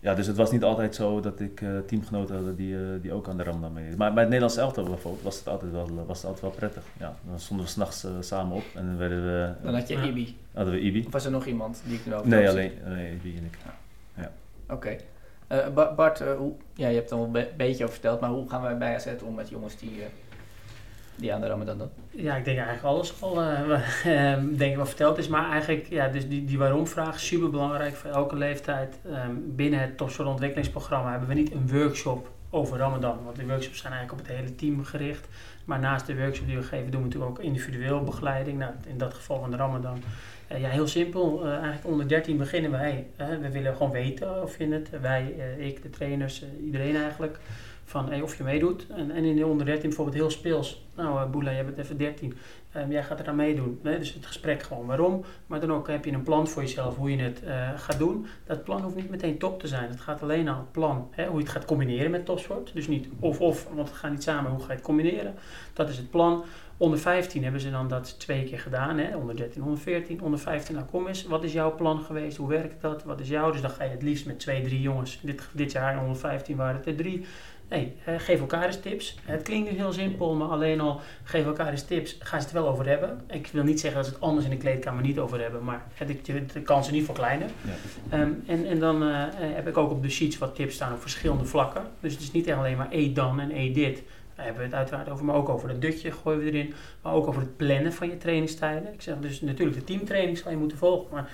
ja, dus het was niet altijd zo dat ik eh, teamgenoten had die, eh, die ook aan de Ramadan meededen. Maar bij het Nederlands elftal bijvoorbeeld was het altijd wel, was het altijd wel prettig. Ja, dan stonden we s'nachts samen op en dan werden we, Dan had je Ja. Ibi. hadden we Ibi. Of was er nog iemand die ik nu over Nee, alleen Ibi en ik. Oké. Eh, Ba- Bart, eh, hoe, ja, je hebt er al een be- beetje over verteld, maar hoe gaan wij bij AZ om met jongens die, die aan de Ramadan doen? Ja, ik denk eigenlijk alles al eh, eh, denk ik verteld is. Maar eigenlijk, ja, dus die, die waarom-vraag is super belangrijk voor elke leeftijd. Ehm, binnen het Topsport ontwikkelingsprogramma hebben we niet een workshop over Ramadan. Want die workshops zijn eigenlijk op het hele team gericht. Maar naast de workshop die we geven, doen we natuurlijk ook individueel begeleiding. Nou, in dat geval van de Ramadan. Eh, ja, heel simpel. Eh, eigenlijk onder 13 beginnen wij. we willen gewoon weten of je het, wij, ik, de trainers, iedereen eigenlijk, van hey, of je meedoet. En, en in de onder 13 bijvoorbeeld heel speels. Nou, eh Boela, jij bent even 13. Ehm, jij gaat eraan meedoen. Hè? Dus het gesprek gewoon waarom. Maar dan ook heb je een plan voor jezelf hoe je het eh, gaat doen. Dat plan hoeft niet meteen top te zijn. Het gaat alleen al het plan. Hè? Hoe je het gaat combineren met topsport. Dus niet of-of, want het gaat niet samen. Hoe ga je het combineren? Dat is het plan. Onder 15 hebben ze dan dat twee keer gedaan. Hè? Onder 13, onder 14. Onder 15, nou kom eens. Wat is jouw plan geweest? Hoe werkt dat? Wat is jouw? Dus dan ga je het liefst met twee, drie jongens. Dit, dit jaar onder 15 waren het er drie. Nee, eh, geef elkaar eens tips. Het klinkt dus heel simpel, maar alleen al geef elkaar eens tips. Gaan ze het wel over hebben. Ik wil niet zeggen dat ze het anders in de kleedkamer niet over hebben, maar het, de, de kans is niet verkleinen. Ja. Ehm, en, en dan eh, eh, heb ik ook op de sheets wat tips staan op verschillende vlakken. Dus het is niet alleen maar eet dan en eet dit. Daar hebben we het uiteraard over, maar ook over het dutje gooien we erin. Maar ook over het plannen van je trainingstijden. Ik zeg dus natuurlijk de teamtraining zal je moeten volgen. Maar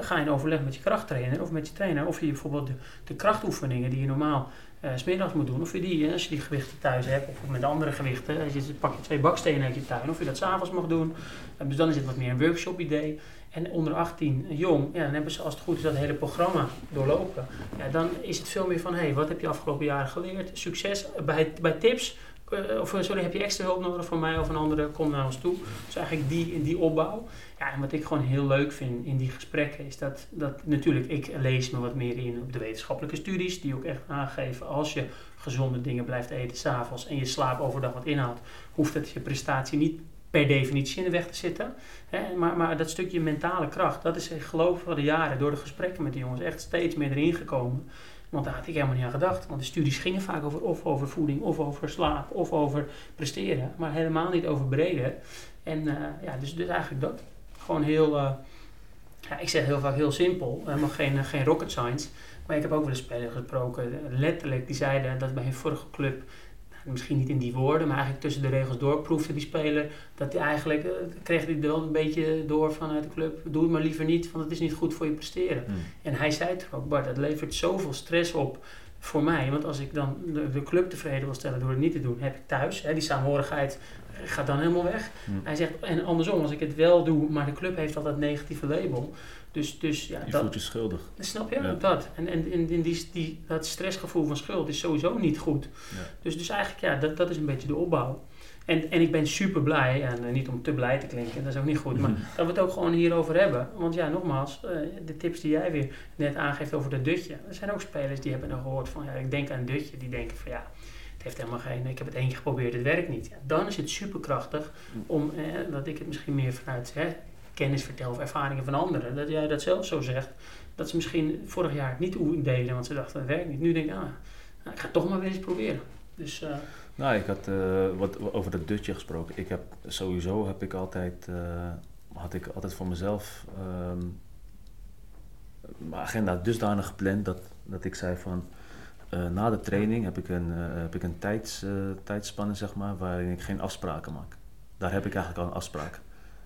ga je in overleg met je krachttrainer of met je trainer. Of je bijvoorbeeld de, de krachtoefeningen die je normaal eh, 's smiddags moet doen. Of je die, eh, als je die gewichten thuis hebt, of met andere gewichten. Als je, pak je twee bakstenen uit je tuin, of je dat s'avonds mag doen. Eh, dus dan is het wat meer een workshop idee. En onder 18, eh, jong, ja, dan hebben ze als het goed is dat hele programma doorlopen. Ja, dan is het veel meer van, hé, hey, wat heb je afgelopen jaren geleerd? Succes bij, bij tips. eh, of eh, sorry, heb je extra hulp nodig van mij of een andere, kom naar ons toe. Dus eigenlijk die, die opbouw. Ja, en wat ik gewoon heel leuk vind in die gesprekken is dat, dat natuurlijk, ik lees me wat meer in op de wetenschappelijke studies, die ook echt aangeven als je gezonde dingen blijft eten s'avonds en je slaap overdag wat inhoudt, hoeft het je prestatie niet per definitie in de weg te zitten. Hè? Maar, maar dat stukje mentale kracht, dat is ik geloof van de jaren door de gesprekken met de jongens echt steeds meer erin gekomen. Want daar had ik helemaal niet aan gedacht. Want de studies gingen vaak over of over voeding, of over slaap, of over presteren. Maar helemaal niet over breder. En eh, ja, dus, dus eigenlijk dat. Gewoon heel, eh, ja, ik zeg heel vaak heel simpel. Helemaal geen, eh, geen rocket science. Maar ik heb ook wel eens spelers gesproken, letterlijk, die zeiden dat bij hun vorige club, nou, misschien niet in die woorden, maar eigenlijk tussen de regels door, proefde die speler, dat hij eigenlijk, eh, kreeg hij wel een beetje door vanuit de club, doe het maar liever niet, want het is niet goed voor je presteren. Hmm. En hij zei het ook, Bart, dat levert zoveel stress op voor mij. Want als ik dan de, de club tevreden wil stellen door het niet te doen, heb ik thuis, hè, die saamhorigheid gaat dan helemaal weg. Hmm. Hij zegt, en andersom, als ik het wel doe, maar de club heeft altijd een negatieve label. Dus, dus ja, Je dat, voelt je schuldig. snap je? Ja. Dat. En, en, en, en die, die, dat stressgevoel van schuld is sowieso niet goed. Ja. Dus, dus eigenlijk, ja, dat, dat is een beetje de opbouw. En, en ik ben super blij, en eh, niet om te blij te klinken, dat is ook niet goed, maar dat we het ook gewoon hierover hebben. Want ja, nogmaals, eh, de tips die jij weer net aangeeft over dat dutje. Er zijn ook spelers die hebben dan gehoord van, ja, ik denk aan dutje. Die denken van, ja, heeft helemaal geen, ik heb het één keer geprobeerd, het werkt niet. Ja, dan is het superkrachtig om, eh, dat ik het misschien meer vanuit hè, kennis vertel of ervaringen van anderen. Dat jij dat zelf zo zegt. Dat ze misschien vorig jaar het niet deden, want ze dachten, het werkt niet. Nu denk ik, ah, nou, ik ga toch maar weer eens proberen. Dus eh, Nou, ik had eh, wat over dat dutje gesproken. Ik heb sowieso heb ik altijd, eh, had ik altijd voor mezelf ehm, mijn agenda dusdanig gepland dat, dat ik zei van na de training heb ik een, eh, heb ik een tijds, eh, tijdspanne zeg maar, waarin ik geen afspraken maak. Daar heb ik eigenlijk al een afspraak.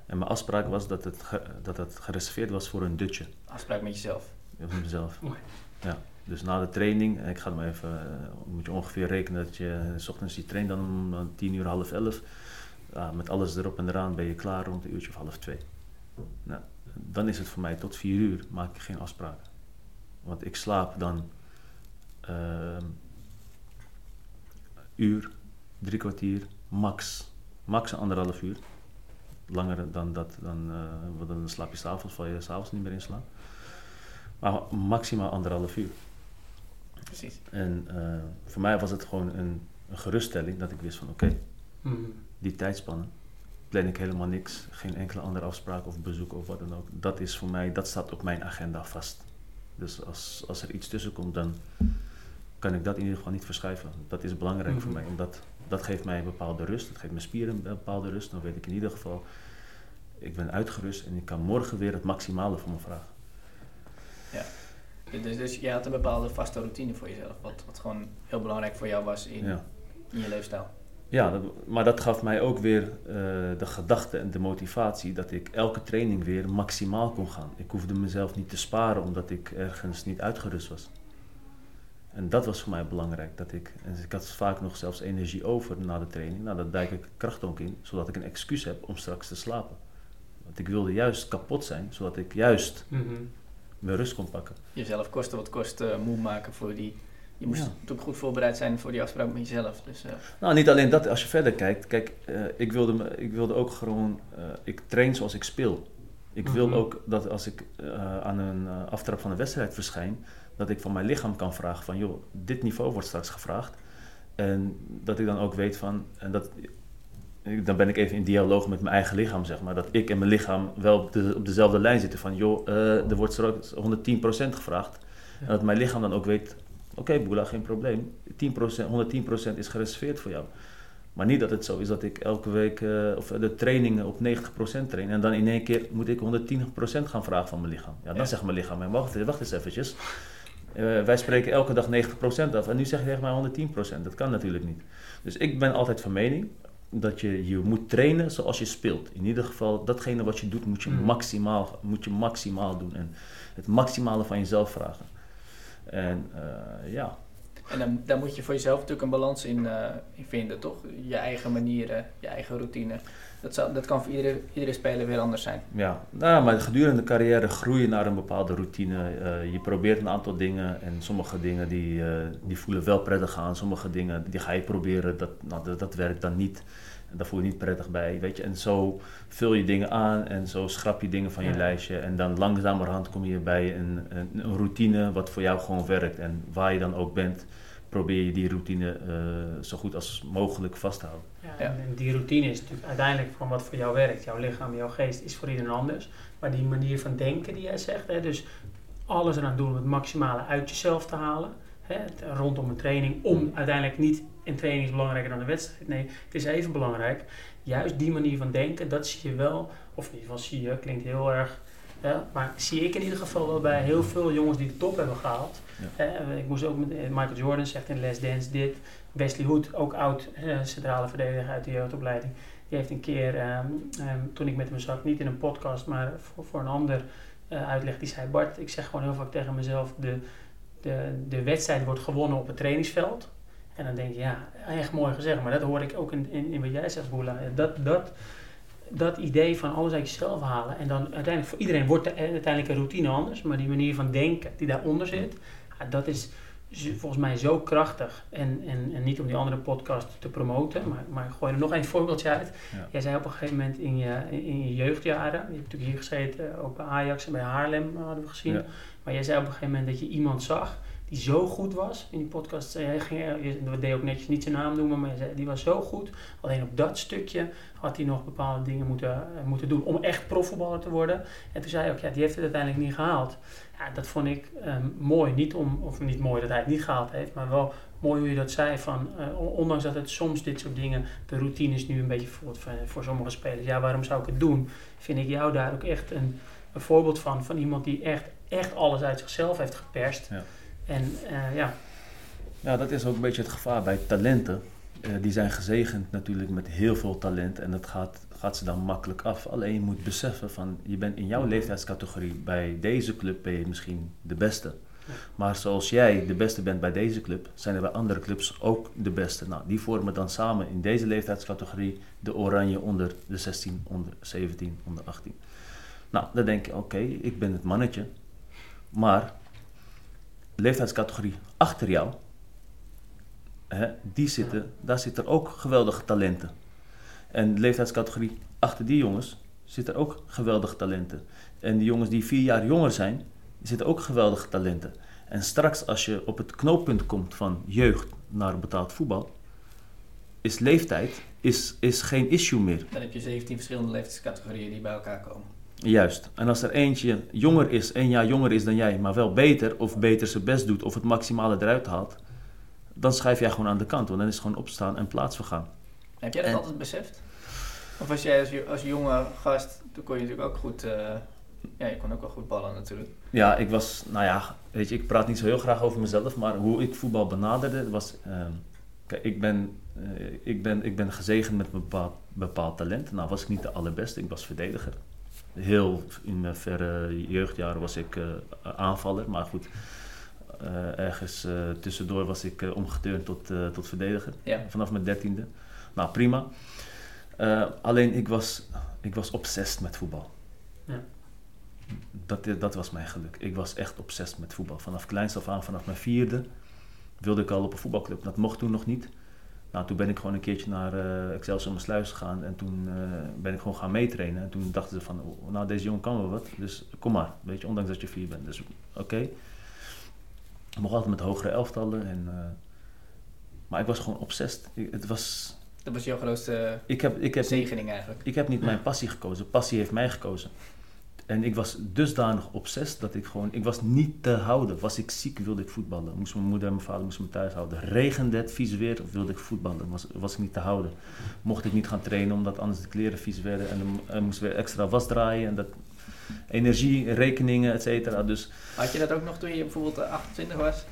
En mijn afspraak was dat het, ge- dat het gereserveerd was voor een dutje. Afspraak met jezelf. Met mezelf. Mooi. Ja. Dus na de training, ik ga maar even, eh, moet je ongeveer rekenen dat je eh, s ochtends die traint dan om eh, 10 uur, half 11. Ja, met alles erop en eraan ben je klaar rond een uurtje of half twee. Nou, dan is het voor mij tot 4 uur maak ik geen afspraken. Want ik slaap dan uur, drie kwartier, max. Max anderhalf uur. Langer dan dat, dan, want dan slaap je s'avonds, val je s'avonds niet meer in slaap. Maar maximaal anderhalf uur. Precies. En eh, voor mij was het gewoon een, een geruststelling dat ik wist van oké, Mhm. die tijdspannen plan ik helemaal niks. Geen enkele andere afspraak of bezoek of wat dan ook. Dat is voor mij, dat staat op mijn agenda vast. Dus als, als er iets tussen komt, dan kan ik dat in ieder geval niet verschuiven. Dat is belangrijk voor Mhm. mij, omdat dat geeft mij een bepaalde rust. Dat geeft mijn spieren een bepaalde rust. Dan weet ik in ieder geval, ik ben uitgerust en ik kan morgen weer het maximale van me vragen. Dus, dus je had een bepaalde vaste routine voor jezelf, wat, wat gewoon heel belangrijk voor jou was in, Ja. in je leefstijl. Ja, dat- maar dat gaf mij ook weer eh, de gedachte en de motivatie dat ik elke training weer maximaal kon gaan. Ik hoefde mezelf niet te sparen omdat ik ergens niet uitgerust was. En dat was voor mij belangrijk. Dat ik, en ik had vaak nog zelfs energie over na de training. Nou, dat dijk ik kracht ook in, zodat ik een excuus heb om straks te slapen. Want ik wilde juist kapot zijn, zodat ik juist Mhm. mijn rust kon pakken. Jezelf kosten wat kost eh, moe maken voor die... Je moest Ja. natuurlijk goed voorbereid zijn voor die afspraak met jezelf. Dus, eh, Nou, niet alleen dat, als je verder kijkt. Kijk, eh, ik, wilde me, ik wilde ook gewoon. eh, ik train zoals ik speel. Ik wil Mhm. ook dat als ik eh, aan een eh, aftrap van een wedstrijd verschijn. Dat ik van mijn lichaam kan vragen: van joh, dit niveau wordt straks gevraagd. En dat ik dan ook weet van. En dat, dan ben ik even in dialoog met mijn eigen lichaam, zeg maar. Dat ik en mijn lichaam wel op, de, op dezelfde lijn zitten. Van joh, eh, er wordt straks 110% gevraagd. En dat mijn lichaam dan ook weet: oké, Boela, geen probleem. 10%, 110% is gereserveerd voor jou. Maar niet dat het zo is dat ik elke week eh, of de trainingen op 90% train. En dan in één keer moet ik 110% gaan vragen van mijn lichaam. Ja, dan Ja. zegt mijn lichaam, "Maar wacht, wacht eens eventjes. Eh, wij spreken elke dag 90% af en nu zeg je tegen mij 110%. Dat kan natuurlijk niet. Dus ik ben altijd van mening dat je, je moet trainen zoals je speelt. In ieder geval, datgene wat je doet moet je, Mhm. maximaal, moet je maximaal doen. En het maximale van jezelf vragen. En eh, ja, en dan, daar moet je voor jezelf natuurlijk een balans in, eh, in vinden, toch? Je eigen manieren, je eigen routine. Dat, dat kan voor iedere, iedere speler weer anders zijn. Ja, nou, maar gedurende de carrière groei je naar een bepaalde routine. Eh, je probeert een aantal dingen en sommige dingen die, eh, die voelen wel prettig aan. Sommige dingen die ga je proberen, dat, nou, dat werkt dan niet. En daar voel je niet prettig bij, weet je. En zo vul je dingen aan en zo schrap je dingen van je Ja. lijstje. En dan langzamerhand kom je bij een, een, een routine wat voor jou gewoon werkt. En waar je dan ook bent, probeer je die routine eh, zo goed als mogelijk vast te houden. Ja. En en die routine is natuurlijk uiteindelijk van wat voor jou werkt. Jouw lichaam, jouw geest is voor iedereen anders. Maar die manier van denken die jij zegt, hè, dus alles eraan doen om het maximale uit jezelf te halen. Hè, rondom een training, om uiteindelijk niet een training is belangrijker dan een wedstrijd. Nee, het is even belangrijk. Juist die manier van denken, dat zie je wel, of in ieder geval zie je, klinkt heel erg. Ja, maar zie ik in ieder geval wel bij heel veel jongens die de top hebben gehaald. Ja. Eh, ik moest ook met eh, Michael Jordan zegt in Les Dance dit. Wesley Hood, ook oud eh, centrale verdediger uit de jeugdopleiding. Die heeft een keer, ehm, ehm, toen ik met hem zat, niet in een podcast, maar voor, voor een ander eh, uitleg. Die zei, Bart, ik zeg gewoon heel vaak tegen mezelf, de, de, de wedstrijd wordt gewonnen op het trainingsveld. En dan denk je, ja, echt mooi gezegd. Maar dat hoor ik ook in, in, in wat jij zegt, Boela. Dat, dat, dat idee van alles uit jezelf halen. En dan uiteindelijk, voor iedereen wordt de, uiteindelijk een routine anders. Maar die manier van denken die daaronder zit, ja, dat is volgens mij zo krachtig. En, en, en niet om die andere podcast te promoten, maar, maar ik gooi er nog een voorbeeldje uit. Ja. Jij zei op een gegeven moment in je, in je jeugdjaren, je hebt natuurlijk hier gezeten, ook bij Ajax en bij Haarlem eh, hadden we gezien. Ja. Maar jij zei op een gegeven moment dat je iemand zag die zo goed was. In die podcast hij, ging, je deed ook netjes niet zijn naam noemen, maar die was zo goed. Alleen op dat stukje had hij nog bepaalde dingen moeten, eh, moeten doen om echt profvoetballer te worden. En toen zei hij ook, ja, die heeft het uiteindelijk niet gehaald. Ja, dat vond ik ehm, mooi. Niet om, of niet mooi dat hij het niet gehaald heeft, maar wel mooi hoe je dat zei. Van, eh, ondanks dat het soms dit soort dingen, de routine is nu een beetje voor, voor sommige spelers. Ja, waarom zou ik het doen? Vind ik jou daar ook echt een, een voorbeeld van. Van iemand die echt, echt alles uit zichzelf heeft geperst. Ja. En eh, ja, Ja, dat is ook een beetje het gevaar bij talenten. eh, die zijn gezegend natuurlijk met heel veel talent en dat gaat, gaat ze dan makkelijk af. Alleen je moet beseffen van, je bent in jouw leeftijdscategorie, bij deze club ben je misschien de beste. Maar zoals jij de beste bent bij deze club, zijn er bij andere clubs ook de beste. Nou, die vormen dan samen in deze leeftijdscategorie de oranje onder de 16, onder 17, onder 18. Nou, dan denk je, oké, ik ben het mannetje. Maar leeftijdscategorie achter jou, hè, die zitten, daar zitten ook geweldige talenten. En de leeftijdscategorie achter die jongens zitten ook geweldige talenten. En die jongens die vier jaar jonger zijn, zitten ook geweldige talenten. En straks als je op het knooppunt komt van jeugd naar betaald voetbal, is leeftijd is, is geen issue meer. Dan heb je 17 verschillende leeftijdscategorieën die bij elkaar komen. Juist. En als er eentje jonger is, één jaar jonger is dan jij, maar wel beter of beter zijn best doet of het maximale eruit haalt, dan schrijf jij gewoon aan de kant. Want dan is het gewoon opstaan en plaats vergaan. Heb jij dat En- altijd beseft? Of was jij als, als jonge gast, toen kon je natuurlijk ook goed, eh, ja, je kon ook wel goed ballen natuurlijk. Ja, ik was, nou ja, weet je, ik praat niet zo heel graag over mezelf, maar hoe ik voetbal benaderde was, ehm, kijk, ik ben, eh, ik, ben, ik ben gezegend met een bepaald, bepaald talent. Nou was ik niet de allerbeste, ik was verdediger. Heel in mijn verre jeugdjaren was ik eh, aanvaller, maar goed, eh, ergens eh, tussendoor was ik omgeturnd tot, tot verdediger. Ja. Vanaf mijn dertiende. Nou, prima. Alleen ik was, ik was obsessed met voetbal. Ja. Dat, dat was mijn geluk. Ik was echt obsessed met voetbal. Vanaf kleins af aan, vanaf mijn vierde, wilde ik al op een voetbalclub. Dat mocht toen nog niet. Nou, toen ben ik gewoon een keertje naar eh Excelsior Sluis gegaan en toen eh, ben ik gewoon gaan meetrainen. En toen dachten ze van, oh, nou deze jongen kan wel wat, dus kom maar, weet je, ondanks dat je vier bent. Dus oké. Ik mocht altijd met hogere elftallen en... eh, maar ik was gewoon obsessed. Ik, het was... Dat was jouw grootste Ik heb, ik heb zegening eigenlijk. ik heb niet mijn passie gekozen. Passie heeft mij gekozen. En ik was dusdanig obsessed dat ik gewoon... Ik was niet te houden. Was ik ziek, wilde ik voetballen. Moest mijn moeder en mijn vader moesten me thuis houden. Regende het, vies weer, wilde ik voetballen. Was, was ik niet te houden. Mocht ik niet gaan trainen, omdat anders de kleren vies werden. En dan moest weer extra was draaien. En dat... Energie, rekeningen, et cetera. Dus Had je dat ook nog toen je bijvoorbeeld eh, 28 was?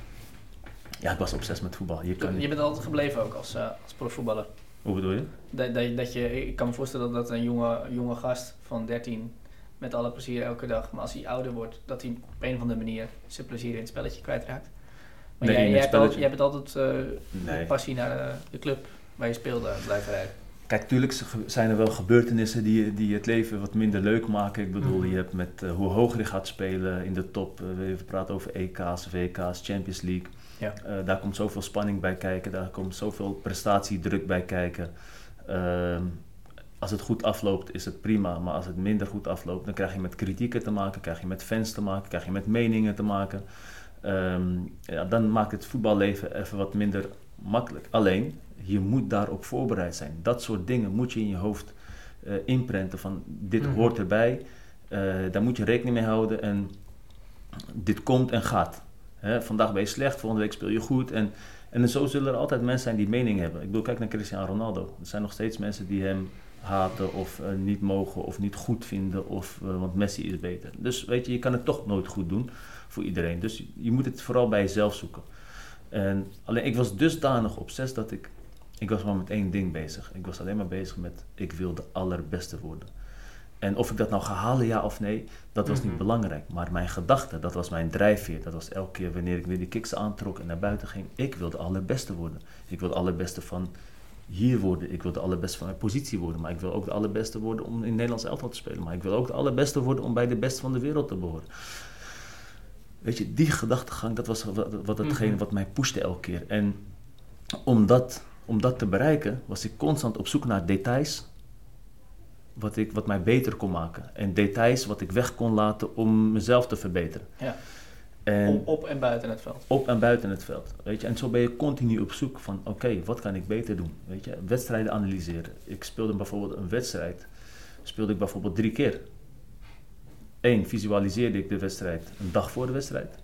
ja, ik was obsessed met voetbal. Je kan Je bent altijd gebleven ook als, eh, als profvoetballer. Hoe bedoel je? Dat, dat, dat je, ik kan me voorstellen dat een jonge, jonge gast van 13 met alle plezier elke dag, maar als hij ouder wordt, dat hij op een of andere manier zijn plezier in het spelletje kwijtraakt. Maar Nee, jij, jij, hebt al, jij altijd eh Nee. passie naar de, de club waar je speelde blijven rijden. Kijk, tuurlijk zijn er wel gebeurtenissen die, die het leven wat minder leuk maken. Ik bedoel, Mhm. je hebt met eh, hoe hoger je gaat spelen in de top. eh, we praten over EK's, WK's, Champions League. Ja. Eh, daar komt zoveel spanning bij kijken. Daar komt zoveel prestatiedruk bij kijken. Ehm, als het goed afloopt, is het prima. Maar als het minder goed afloopt, dan krijg je met kritieken te maken. Krijg je met fans te maken. Krijg je met meningen te maken. Ehm, ja, dan maakt het voetballeven even wat minder makkelijk. Alleen, je moet daarop voorbereid zijn. Dat soort dingen moet je in je hoofd eh inprenten van dit Mhm. hoort erbij. Eh, daar moet je rekening mee houden en dit komt en gaat. Hè, vandaag ben je slecht, volgende week speel je goed. En, en zo zullen er altijd mensen zijn die mening hebben. Ik bedoel, kijk naar Cristiano Ronaldo. Er zijn nog steeds mensen die hem haten of eh, niet mogen of niet goed vinden, of, eh, want Messi is beter. Dus weet je, je kan het toch nooit goed doen voor iedereen. Dus je, moet het vooral bij jezelf zoeken. En alleen ik was dusdanig obsessief dat ik, ik was maar met één ding bezig. Ik was alleen maar bezig met, ik wil de allerbeste worden. En of ik dat nou ga halen, ja of nee, dat was niet Mhm. belangrijk. Maar mijn gedachte, dat was mijn drijfveer. Dat was elke keer wanneer ik weer die kicks aantrok en naar buiten ging. Ik wil de allerbeste worden. Ik wil de allerbeste van hier worden. Ik wil de allerbeste van mijn positie worden. Maar ik wil ook de allerbeste worden om in het Nederlands elftal te spelen. Maar ik wil ook de allerbeste worden om bij de beste van de wereld te behoren. Weet je, die gedachtegang, dat was wat, Mhm. wat mij pushte elke keer. En om dat, om dat te bereiken, was ik constant op zoek naar details wat, ik, wat mij beter kon maken. En details wat ik weg kon laten om mezelf te verbeteren. Ja. En Op, op en buiten het veld. op en buiten het veld. Weet je? En zo ben je continu op zoek van, oké, wat kan ik beter doen? Weet je? Wedstrijden analyseren. Ik speelde bijvoorbeeld een wedstrijd, speelde ik bijvoorbeeld drie keer. Eén, visualiseerde ik de wedstrijd een dag voor de wedstrijd.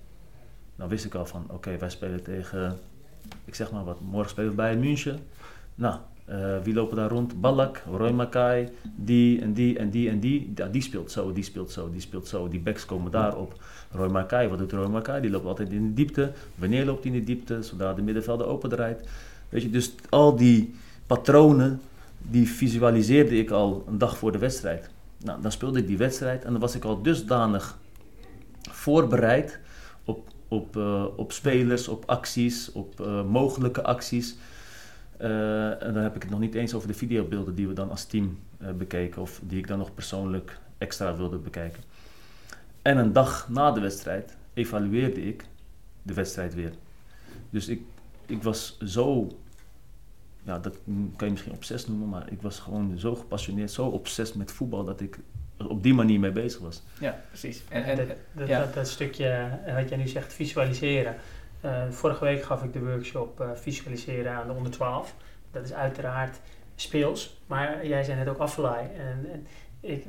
Dan wist ik al van, oké, wij spelen tegen, ik zeg maar wat, morgen spelen we bij München. Nou, Eh, wie lopen daar rond? Balak, Roy Makai, die en die en die en die. Ja, die speelt zo, die speelt zo, die speelt zo. Die backs komen daarop. Roy Makai, wat doet Roy Makai? Die loopt altijd in de diepte. Wanneer loopt hij in de diepte? Zodra de middenvelder open draait. Weet je, dus al die patronen, die visualiseerde ik al een dag voor de wedstrijd. Nou, dan speelde ik die wedstrijd en dan was ik al dusdanig voorbereid op, op, uh, op spelers, op acties, op uh, mogelijke acties. Uh, en dan heb ik het nog niet eens over de videobeelden die we dan als team bekeken of die ik dan nog persoonlijk extra wilde bekijken. En een dag na de wedstrijd evalueerde ik de wedstrijd weer. Dus ik, ik was zo, ja, dat kan je misschien obsess noemen, maar ik was gewoon zo gepassioneerd, zo obsessief met voetbal dat ik op die manier mee bezig was. Ja, precies. En, en, dat, dat, ja. dat, dat, stukje, wat jij nu zegt, visualiseren. Uh, vorige week gaf ik de workshop uh, visualiseren aan de onder 12. Dat is uiteraard speels, maar jij zei net ook afvlaai. En, en ik,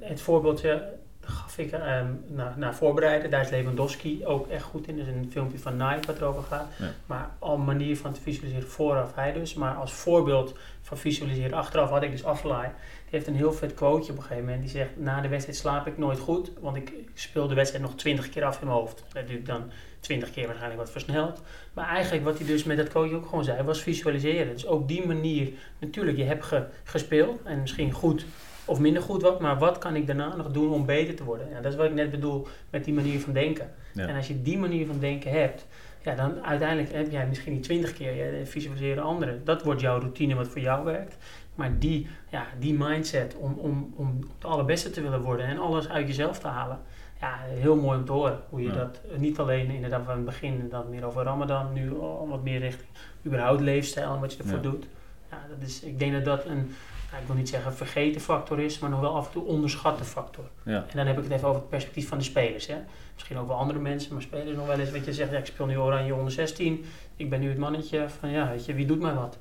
het voorbeeldje gaf ik um, naar, naar voorbereiden. Daar is Lewandowski ook echt goed in. Is een filmpje van Nike wat erover gaat. Ja. Maar al manier van te visualiseren vooraf hij dus. Maar als voorbeeld van visualiseren achteraf had ik dus Aflaai. Die heeft een heel vet quoteje op een gegeven moment. Die zegt, na de wedstrijd slaap ik nooit goed. Want ik speel de wedstrijd nog twintig keer af in mijn hoofd. Dat doe ik dan twintig keer waarschijnlijk wat versneld. Maar eigenlijk wat hij dus met dat quoteje ook gewoon zei, was visualiseren. Dus ook die manier, natuurlijk, je hebt ge, gespeeld. En misschien goed of minder goed wat, maar wat kan ik daarna nog doen om beter te worden? Ja, dat is wat ik net bedoel met die manier van denken. Ja. En als je die manier van denken hebt, ja, dan uiteindelijk heb jij misschien niet twintig keer ja, visualiseren anderen. Dat wordt jouw routine wat voor jou werkt. Maar die, ja, die mindset om, om, om het allerbeste te willen worden en alles uit jezelf te halen. Ja, heel mooi om te horen. Hoe je dat niet alleen inderdaad van het begin dan meer over Ramadan, nu wat meer richting überhaupt leefstijl en wat je ervoor doet. Ja, dat is, ik denk dat dat een, ik wil niet zeggen vergeten factor is, maar nog wel af en toe onderschatte factor. Ja. En dan heb ik het even over het perspectief van de spelers. Hè. Misschien ook wel andere mensen, maar spelers nog wel eens. Weet je, zegt, ja, ik speel nu Oranje onder 16, ik ben nu het mannetje van, ja, weet je, wie doet mij wat?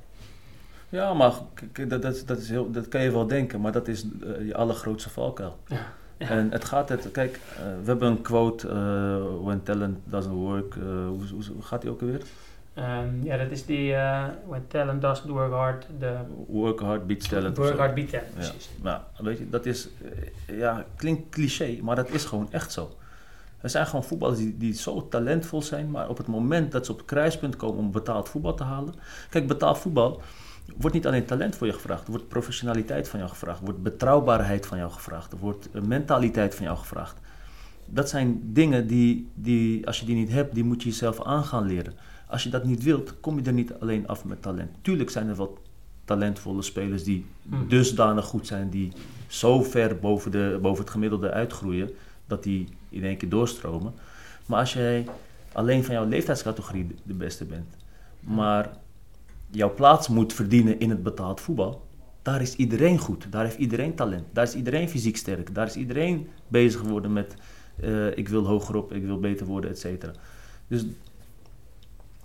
Ja, maar dat, dat, dat, is heel, dat kan je wel denken, maar dat is uh, je allergrootste valkuil. Ja. Ja. En het gaat het, kijk, uh, we hebben een quote, uh, when talent doesn't work, hoe, hoe, hoe, gaat die ook alweer? Um, ja, dat is die when talent doesn't work hard. The work hard beats talent. Work hard beats talent, precies. Ja, nou, weet je, dat is, ja, klinkt cliché, maar dat is gewoon echt zo. Er zijn gewoon voetballers die, die zo talentvol zijn, maar op het moment dat ze op het kruispunt komen om betaald voetbal te halen. Kijk, betaald voetbal wordt niet alleen talent voor je gevraagd, er wordt professionaliteit van jou gevraagd, er wordt betrouwbaarheid van jou gevraagd, er wordt mentaliteit van jou gevraagd. Dat zijn dingen die, die, als je die niet hebt, die moet je jezelf aan gaan leren. Als je dat niet wilt, kom je er niet alleen af met talent. Tuurlijk zijn er wat talentvolle spelers die hmm. dusdanig goed zijn, die zo ver boven, de, boven het gemiddelde uitgroeien, dat die in één keer doorstromen. Maar als jij alleen van jouw leeftijdscategorie de beste bent, maar jouw plaats moet verdienen in het betaald voetbal, daar is iedereen goed. Daar heeft iedereen talent. Daar is iedereen fysiek sterk. Daar is iedereen bezig geworden met uh, ik wil hogerop, ik wil beter worden, et cetera. Dus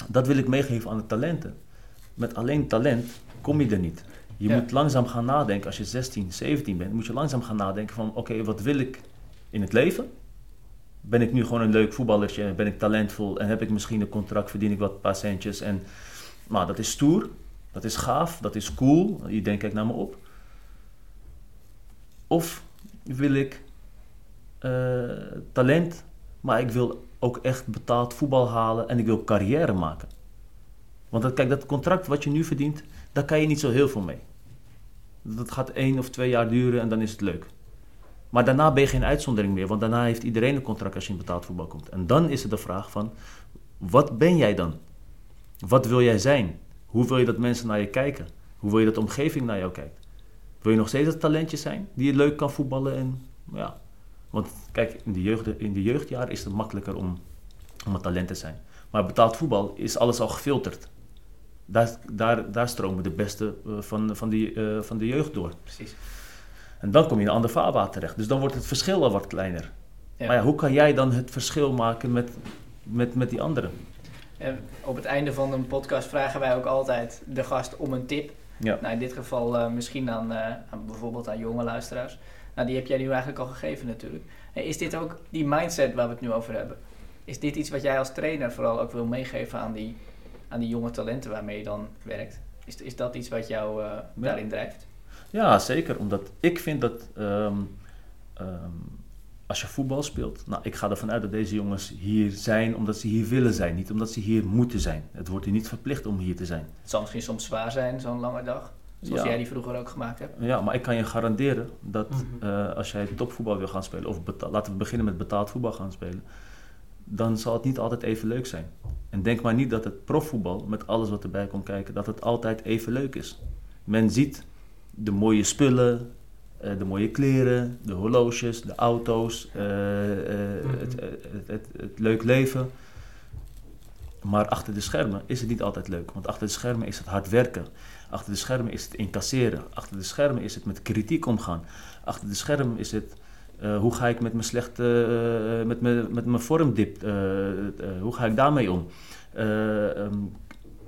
dat wil ik meegeven aan de talenten. Met alleen talent kom je er niet. Je ja. moet langzaam gaan nadenken. Als je 16, 17 bent, moet je langzaam gaan nadenken van... oké, wat wil ik in het leven? Ben ik nu gewoon een leuk voetballertje? Ben ik talentvol? En heb ik misschien een contract? Verdien ik wat paar centjes? En, nou, dat is stoer. Dat is gaaf. Dat is cool. Iedereen kijkt naar me op. Of wil ik uh, talent, maar ik wil ook echt betaald voetbal halen en ik wil carrière maken. Want kijk, dat contract wat je nu verdient, daar kan je niet zo heel veel mee. Dat gaat één of twee jaar duren en dan is het leuk. Maar daarna ben je geen uitzondering meer, want daarna heeft iedereen een contract als je in betaald voetbal komt. En dan is het de vraag van, wat ben jij dan? Wat wil jij zijn? Hoe wil je dat mensen naar je kijken? Hoe wil je dat de omgeving naar jou kijkt? Wil je nog steeds dat talentje zijn die je leuk kan voetballen en ja, want kijk, in de, jeugd, in de jeugdjaren is het makkelijker om, om een talent te zijn. Maar betaald voetbal is alles al gefilterd. Daar, daar, daar stromen de beste uh, van, van, die, uh, van de jeugd door. Precies. En dan kom je in een ander vaarwater terecht. Dus dan wordt het verschil al wat kleiner. Ja. Maar ja, hoe kan jij dan het verschil maken met, met, met die anderen? En op het einde van een podcast vragen wij ook altijd de gast om een tip. Ja. Nou, in dit geval uh, misschien aan, aan bijvoorbeeld aan jonge luisteraars. Nou, die heb jij nu eigenlijk al gegeven natuurlijk. Is dit ook die mindset waar we het nu over hebben? Is dit iets wat jij als trainer vooral ook wil meegeven aan die, aan die jonge talenten waarmee je dan werkt? Is Is, dat iets wat jou uh, daarin drijft? Ja, zeker. Omdat ik vind dat um, als je voetbal speelt, nou, ik ga ervan uit dat deze jongens hier zijn omdat ze hier willen zijn, niet omdat ze hier moeten zijn. Het wordt hier niet verplicht om hier te zijn. Het zal misschien soms zwaar zijn, zo'n lange dag. Zoals jij die vroeger ook gemaakt hebt. Ja, maar ik kan je garanderen dat mhm. eh, als jij topvoetbal wil gaan spelen, of laten we beginnen met betaald voetbal gaan spelen, dan zal het niet altijd even leuk zijn. En denk maar niet dat het profvoetbal, met alles wat erbij komt kijken, dat het altijd even leuk is. Men ziet de mooie spullen, de mooie kleren, de horloges, de auto's, uh, het, het, het, het, leuk leven. Maar achter de schermen is het niet altijd leuk. Want achter de schermen is het hard werken. Achter de schermen is het incasseren. Achter de schermen is het met kritiek omgaan. Achter de schermen is het hoe ga ik met mijn slechte, met, mijn, met mijn vormdip, hoe ga ik daarmee om? Ehm,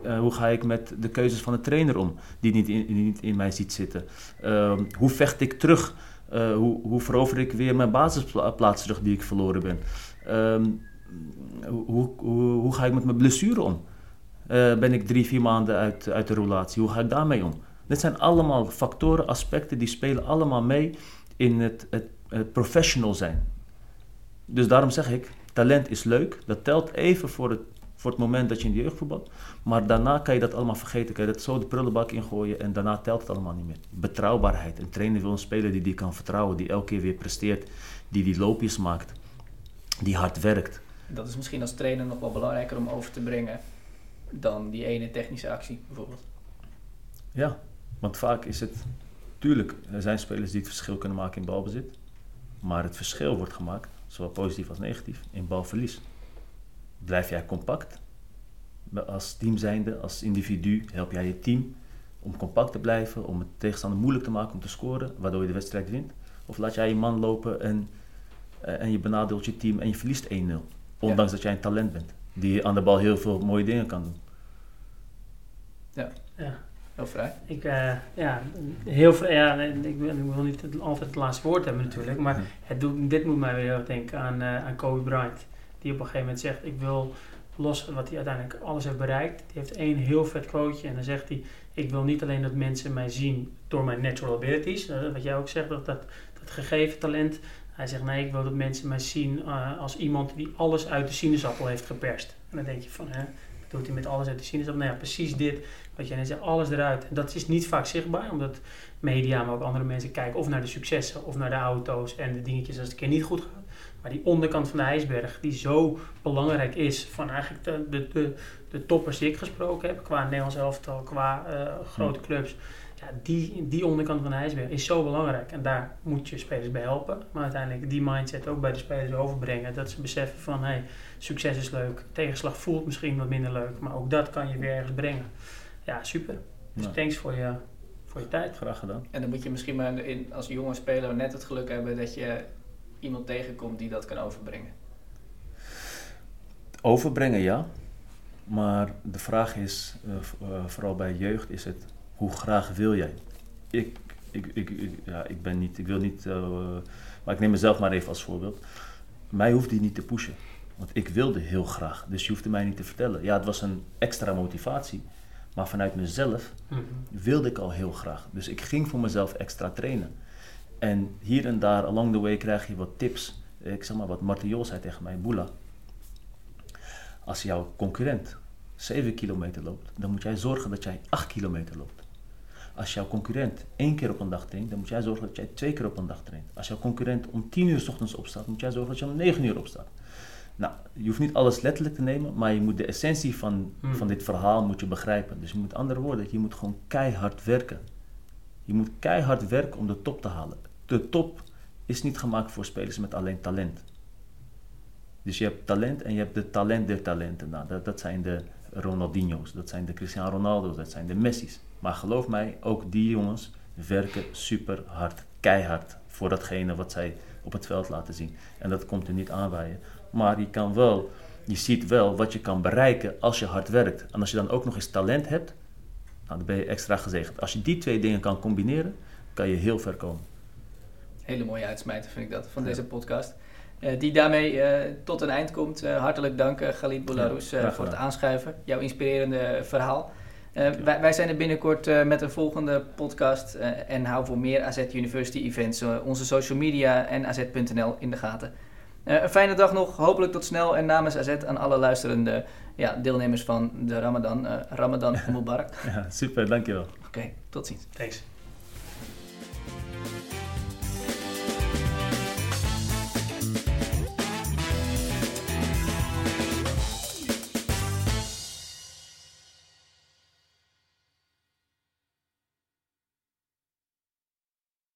uh, hoe ga ik met de keuzes van de trainer om, die niet in, niet in mij ziet zitten? Uh, hoe vecht ik terug? Uh, hoe, hoe verover ik weer mijn basisplaats terug die ik verloren ben? Ehm, hoe, hoe, hoe, ga ik met mijn blessure om? Eh, ben ik drie, vier maanden uit, uit de relatie? Hoe ga ik daarmee om? Dit zijn allemaal factoren, aspecten die spelen allemaal mee in het, het, het professional zijn. Dus daarom zeg ik, talent is leuk. Dat telt even voor het voor het moment dat je in de jeugd voetbalt. Maar daarna kan je dat allemaal vergeten. Kan je dat zo de prullenbak ingooien en daarna telt het allemaal niet meer. Betrouwbaarheid. Een trainer wil een speler die die kan vertrouwen, die elke keer weer presteert, die die loopjes maakt, die hard werkt. Dat is misschien als trainer nog wel belangrijker om over te brengen dan die ene technische actie bijvoorbeeld. Ja, want vaak is het. Tuurlijk, er zijn spelers die het verschil kunnen maken in balbezit. Maar het verschil wordt gemaakt, zowel positief als negatief, in balverlies blijf jij compact. Als team zijnde, als individu help jij je team om compact te blijven, om het tegenstander moeilijk te maken om te scoren, waardoor je de wedstrijd wint. Of laat jij je man lopen en, eh, en je benadeelt je team en je verliest 1-0. Ondanks dat jij een talent bent, die aan de bal heel veel mooie dingen kan doen. Ja, ja. heel vrij. Ik, uh, ja, heel vrij. Ja, ik, wil, ik wil niet altijd het laatste woord hebben natuurlijk, maar het doet, dit moet mij weer denken aan, uh, aan Kobe Bryant die op een gegeven moment zegt: Ik wil los wat hij uiteindelijk alles heeft bereikt. Die heeft één heel vet quoteje en dan zegt hij: Ik wil niet alleen dat mensen mij zien door mijn natural abilities, wat jij ook zegt, dat, dat, dat gegeven talent. Hij zegt: Nee, ik wil dat mensen mij zien uh, als iemand die alles uit de sinaasappel heeft geperst. En dan denk je van: hè, wat doet hij met alles uit de sinaasappel? Nou ja, precies dit. Wat jij net zegt, alles eruit. En dat is niet vaak zichtbaar, omdat media, maar ook andere mensen kijken of naar de successen of naar de auto's en de dingetjes als het een keer niet goed gaat. Maar die onderkant van de ijsberg, die zo belangrijk is van eigenlijk de, de, de, de toppers die ik gesproken heb, qua Nederlands elftal, qua uh, grote clubs. Ja, die, die onderkant van de ijsberg is zo belangrijk. En daar moet je spelers bij helpen. Maar uiteindelijk die mindset ook bij de spelers overbrengen. Dat ze beseffen van, hey, succes is leuk. Tegenslag voelt misschien wat minder leuk. Maar ook dat kan je weer ergens brengen. Ja, super. Dus thanks voor je, voor je tijd. Graag gedaan. En dan moet je misschien maar in, als jonge speler net het geluk hebben dat je iemand tegenkomt die dat kan overbrengen? Overbrengen ja, maar de vraag is, uh, uh, vooral bij jeugd, is het hoe graag wil jij? Ik, ik, ik, ja, ik ben niet, ik wil niet, uh, maar ik neem mezelf maar even als voorbeeld. Mij hoeft die niet te pushen, want ik wilde heel graag, dus je hoefde mij niet te vertellen. Ja, het was een extra motivatie, maar vanuit mezelf mm -hmm. wilde ik al heel graag. Dus ik ging voor mezelf extra trainen. En hier en daar, along the way, krijg je wat tips. Ik zeg maar wat Martin zei tegen mij, Boela. Als jouw concurrent 7 kilometer loopt, dan moet jij zorgen dat jij 8 kilometer loopt. Als jouw concurrent één keer op een dag traint, dan moet jij zorgen dat jij twee keer op een dag traint. Als jouw concurrent om 10 uur s ochtends opstaat, moet jij zorgen dat je om 9 uur opstaat. Nou, je hoeft niet alles letterlijk te nemen, maar je moet de essentie van, hmm. van dit verhaal moet je begrijpen. Dus met andere woorden, je moet gewoon keihard werken. Je moet keihard werken om de top te halen de top is niet gemaakt voor spelers met alleen talent. Dus je hebt talent en je hebt de talent der talenten. Nou, dat, dat zijn de Ronaldinho's, dat zijn de Cristiano Ronaldo's, dat zijn de Messi's. Maar geloof mij, ook die jongens werken super hard, keihard voor datgene wat zij op het veld laten zien. En dat komt er niet aanwaaien. Maar je kan wel, je ziet wel wat je kan bereiken als je hard werkt. En als je dan ook nog eens talent hebt, nou, dan ben je extra gezegend. Als je die twee dingen kan combineren, kan je heel ver komen hele mooie uitsmijter vind ik dat, van deze podcast. Uh, die daarmee uh, tot een eind komt. Uh, hartelijk dank, Galit Boularus, voor het aanschuiven. Jouw inspirerende verhaal. Wij, wij, zijn er binnenkort met een volgende podcast en hou voor meer AZ University events onze social media en az.nl in de gaten. Een fijne dag nog, hopelijk tot snel en namens AZ aan alle luisterende ja, deelnemers van de Ramadan. Ramadan Mubarak. ja, super, dankjewel. Oké, tot ziens. Thanks.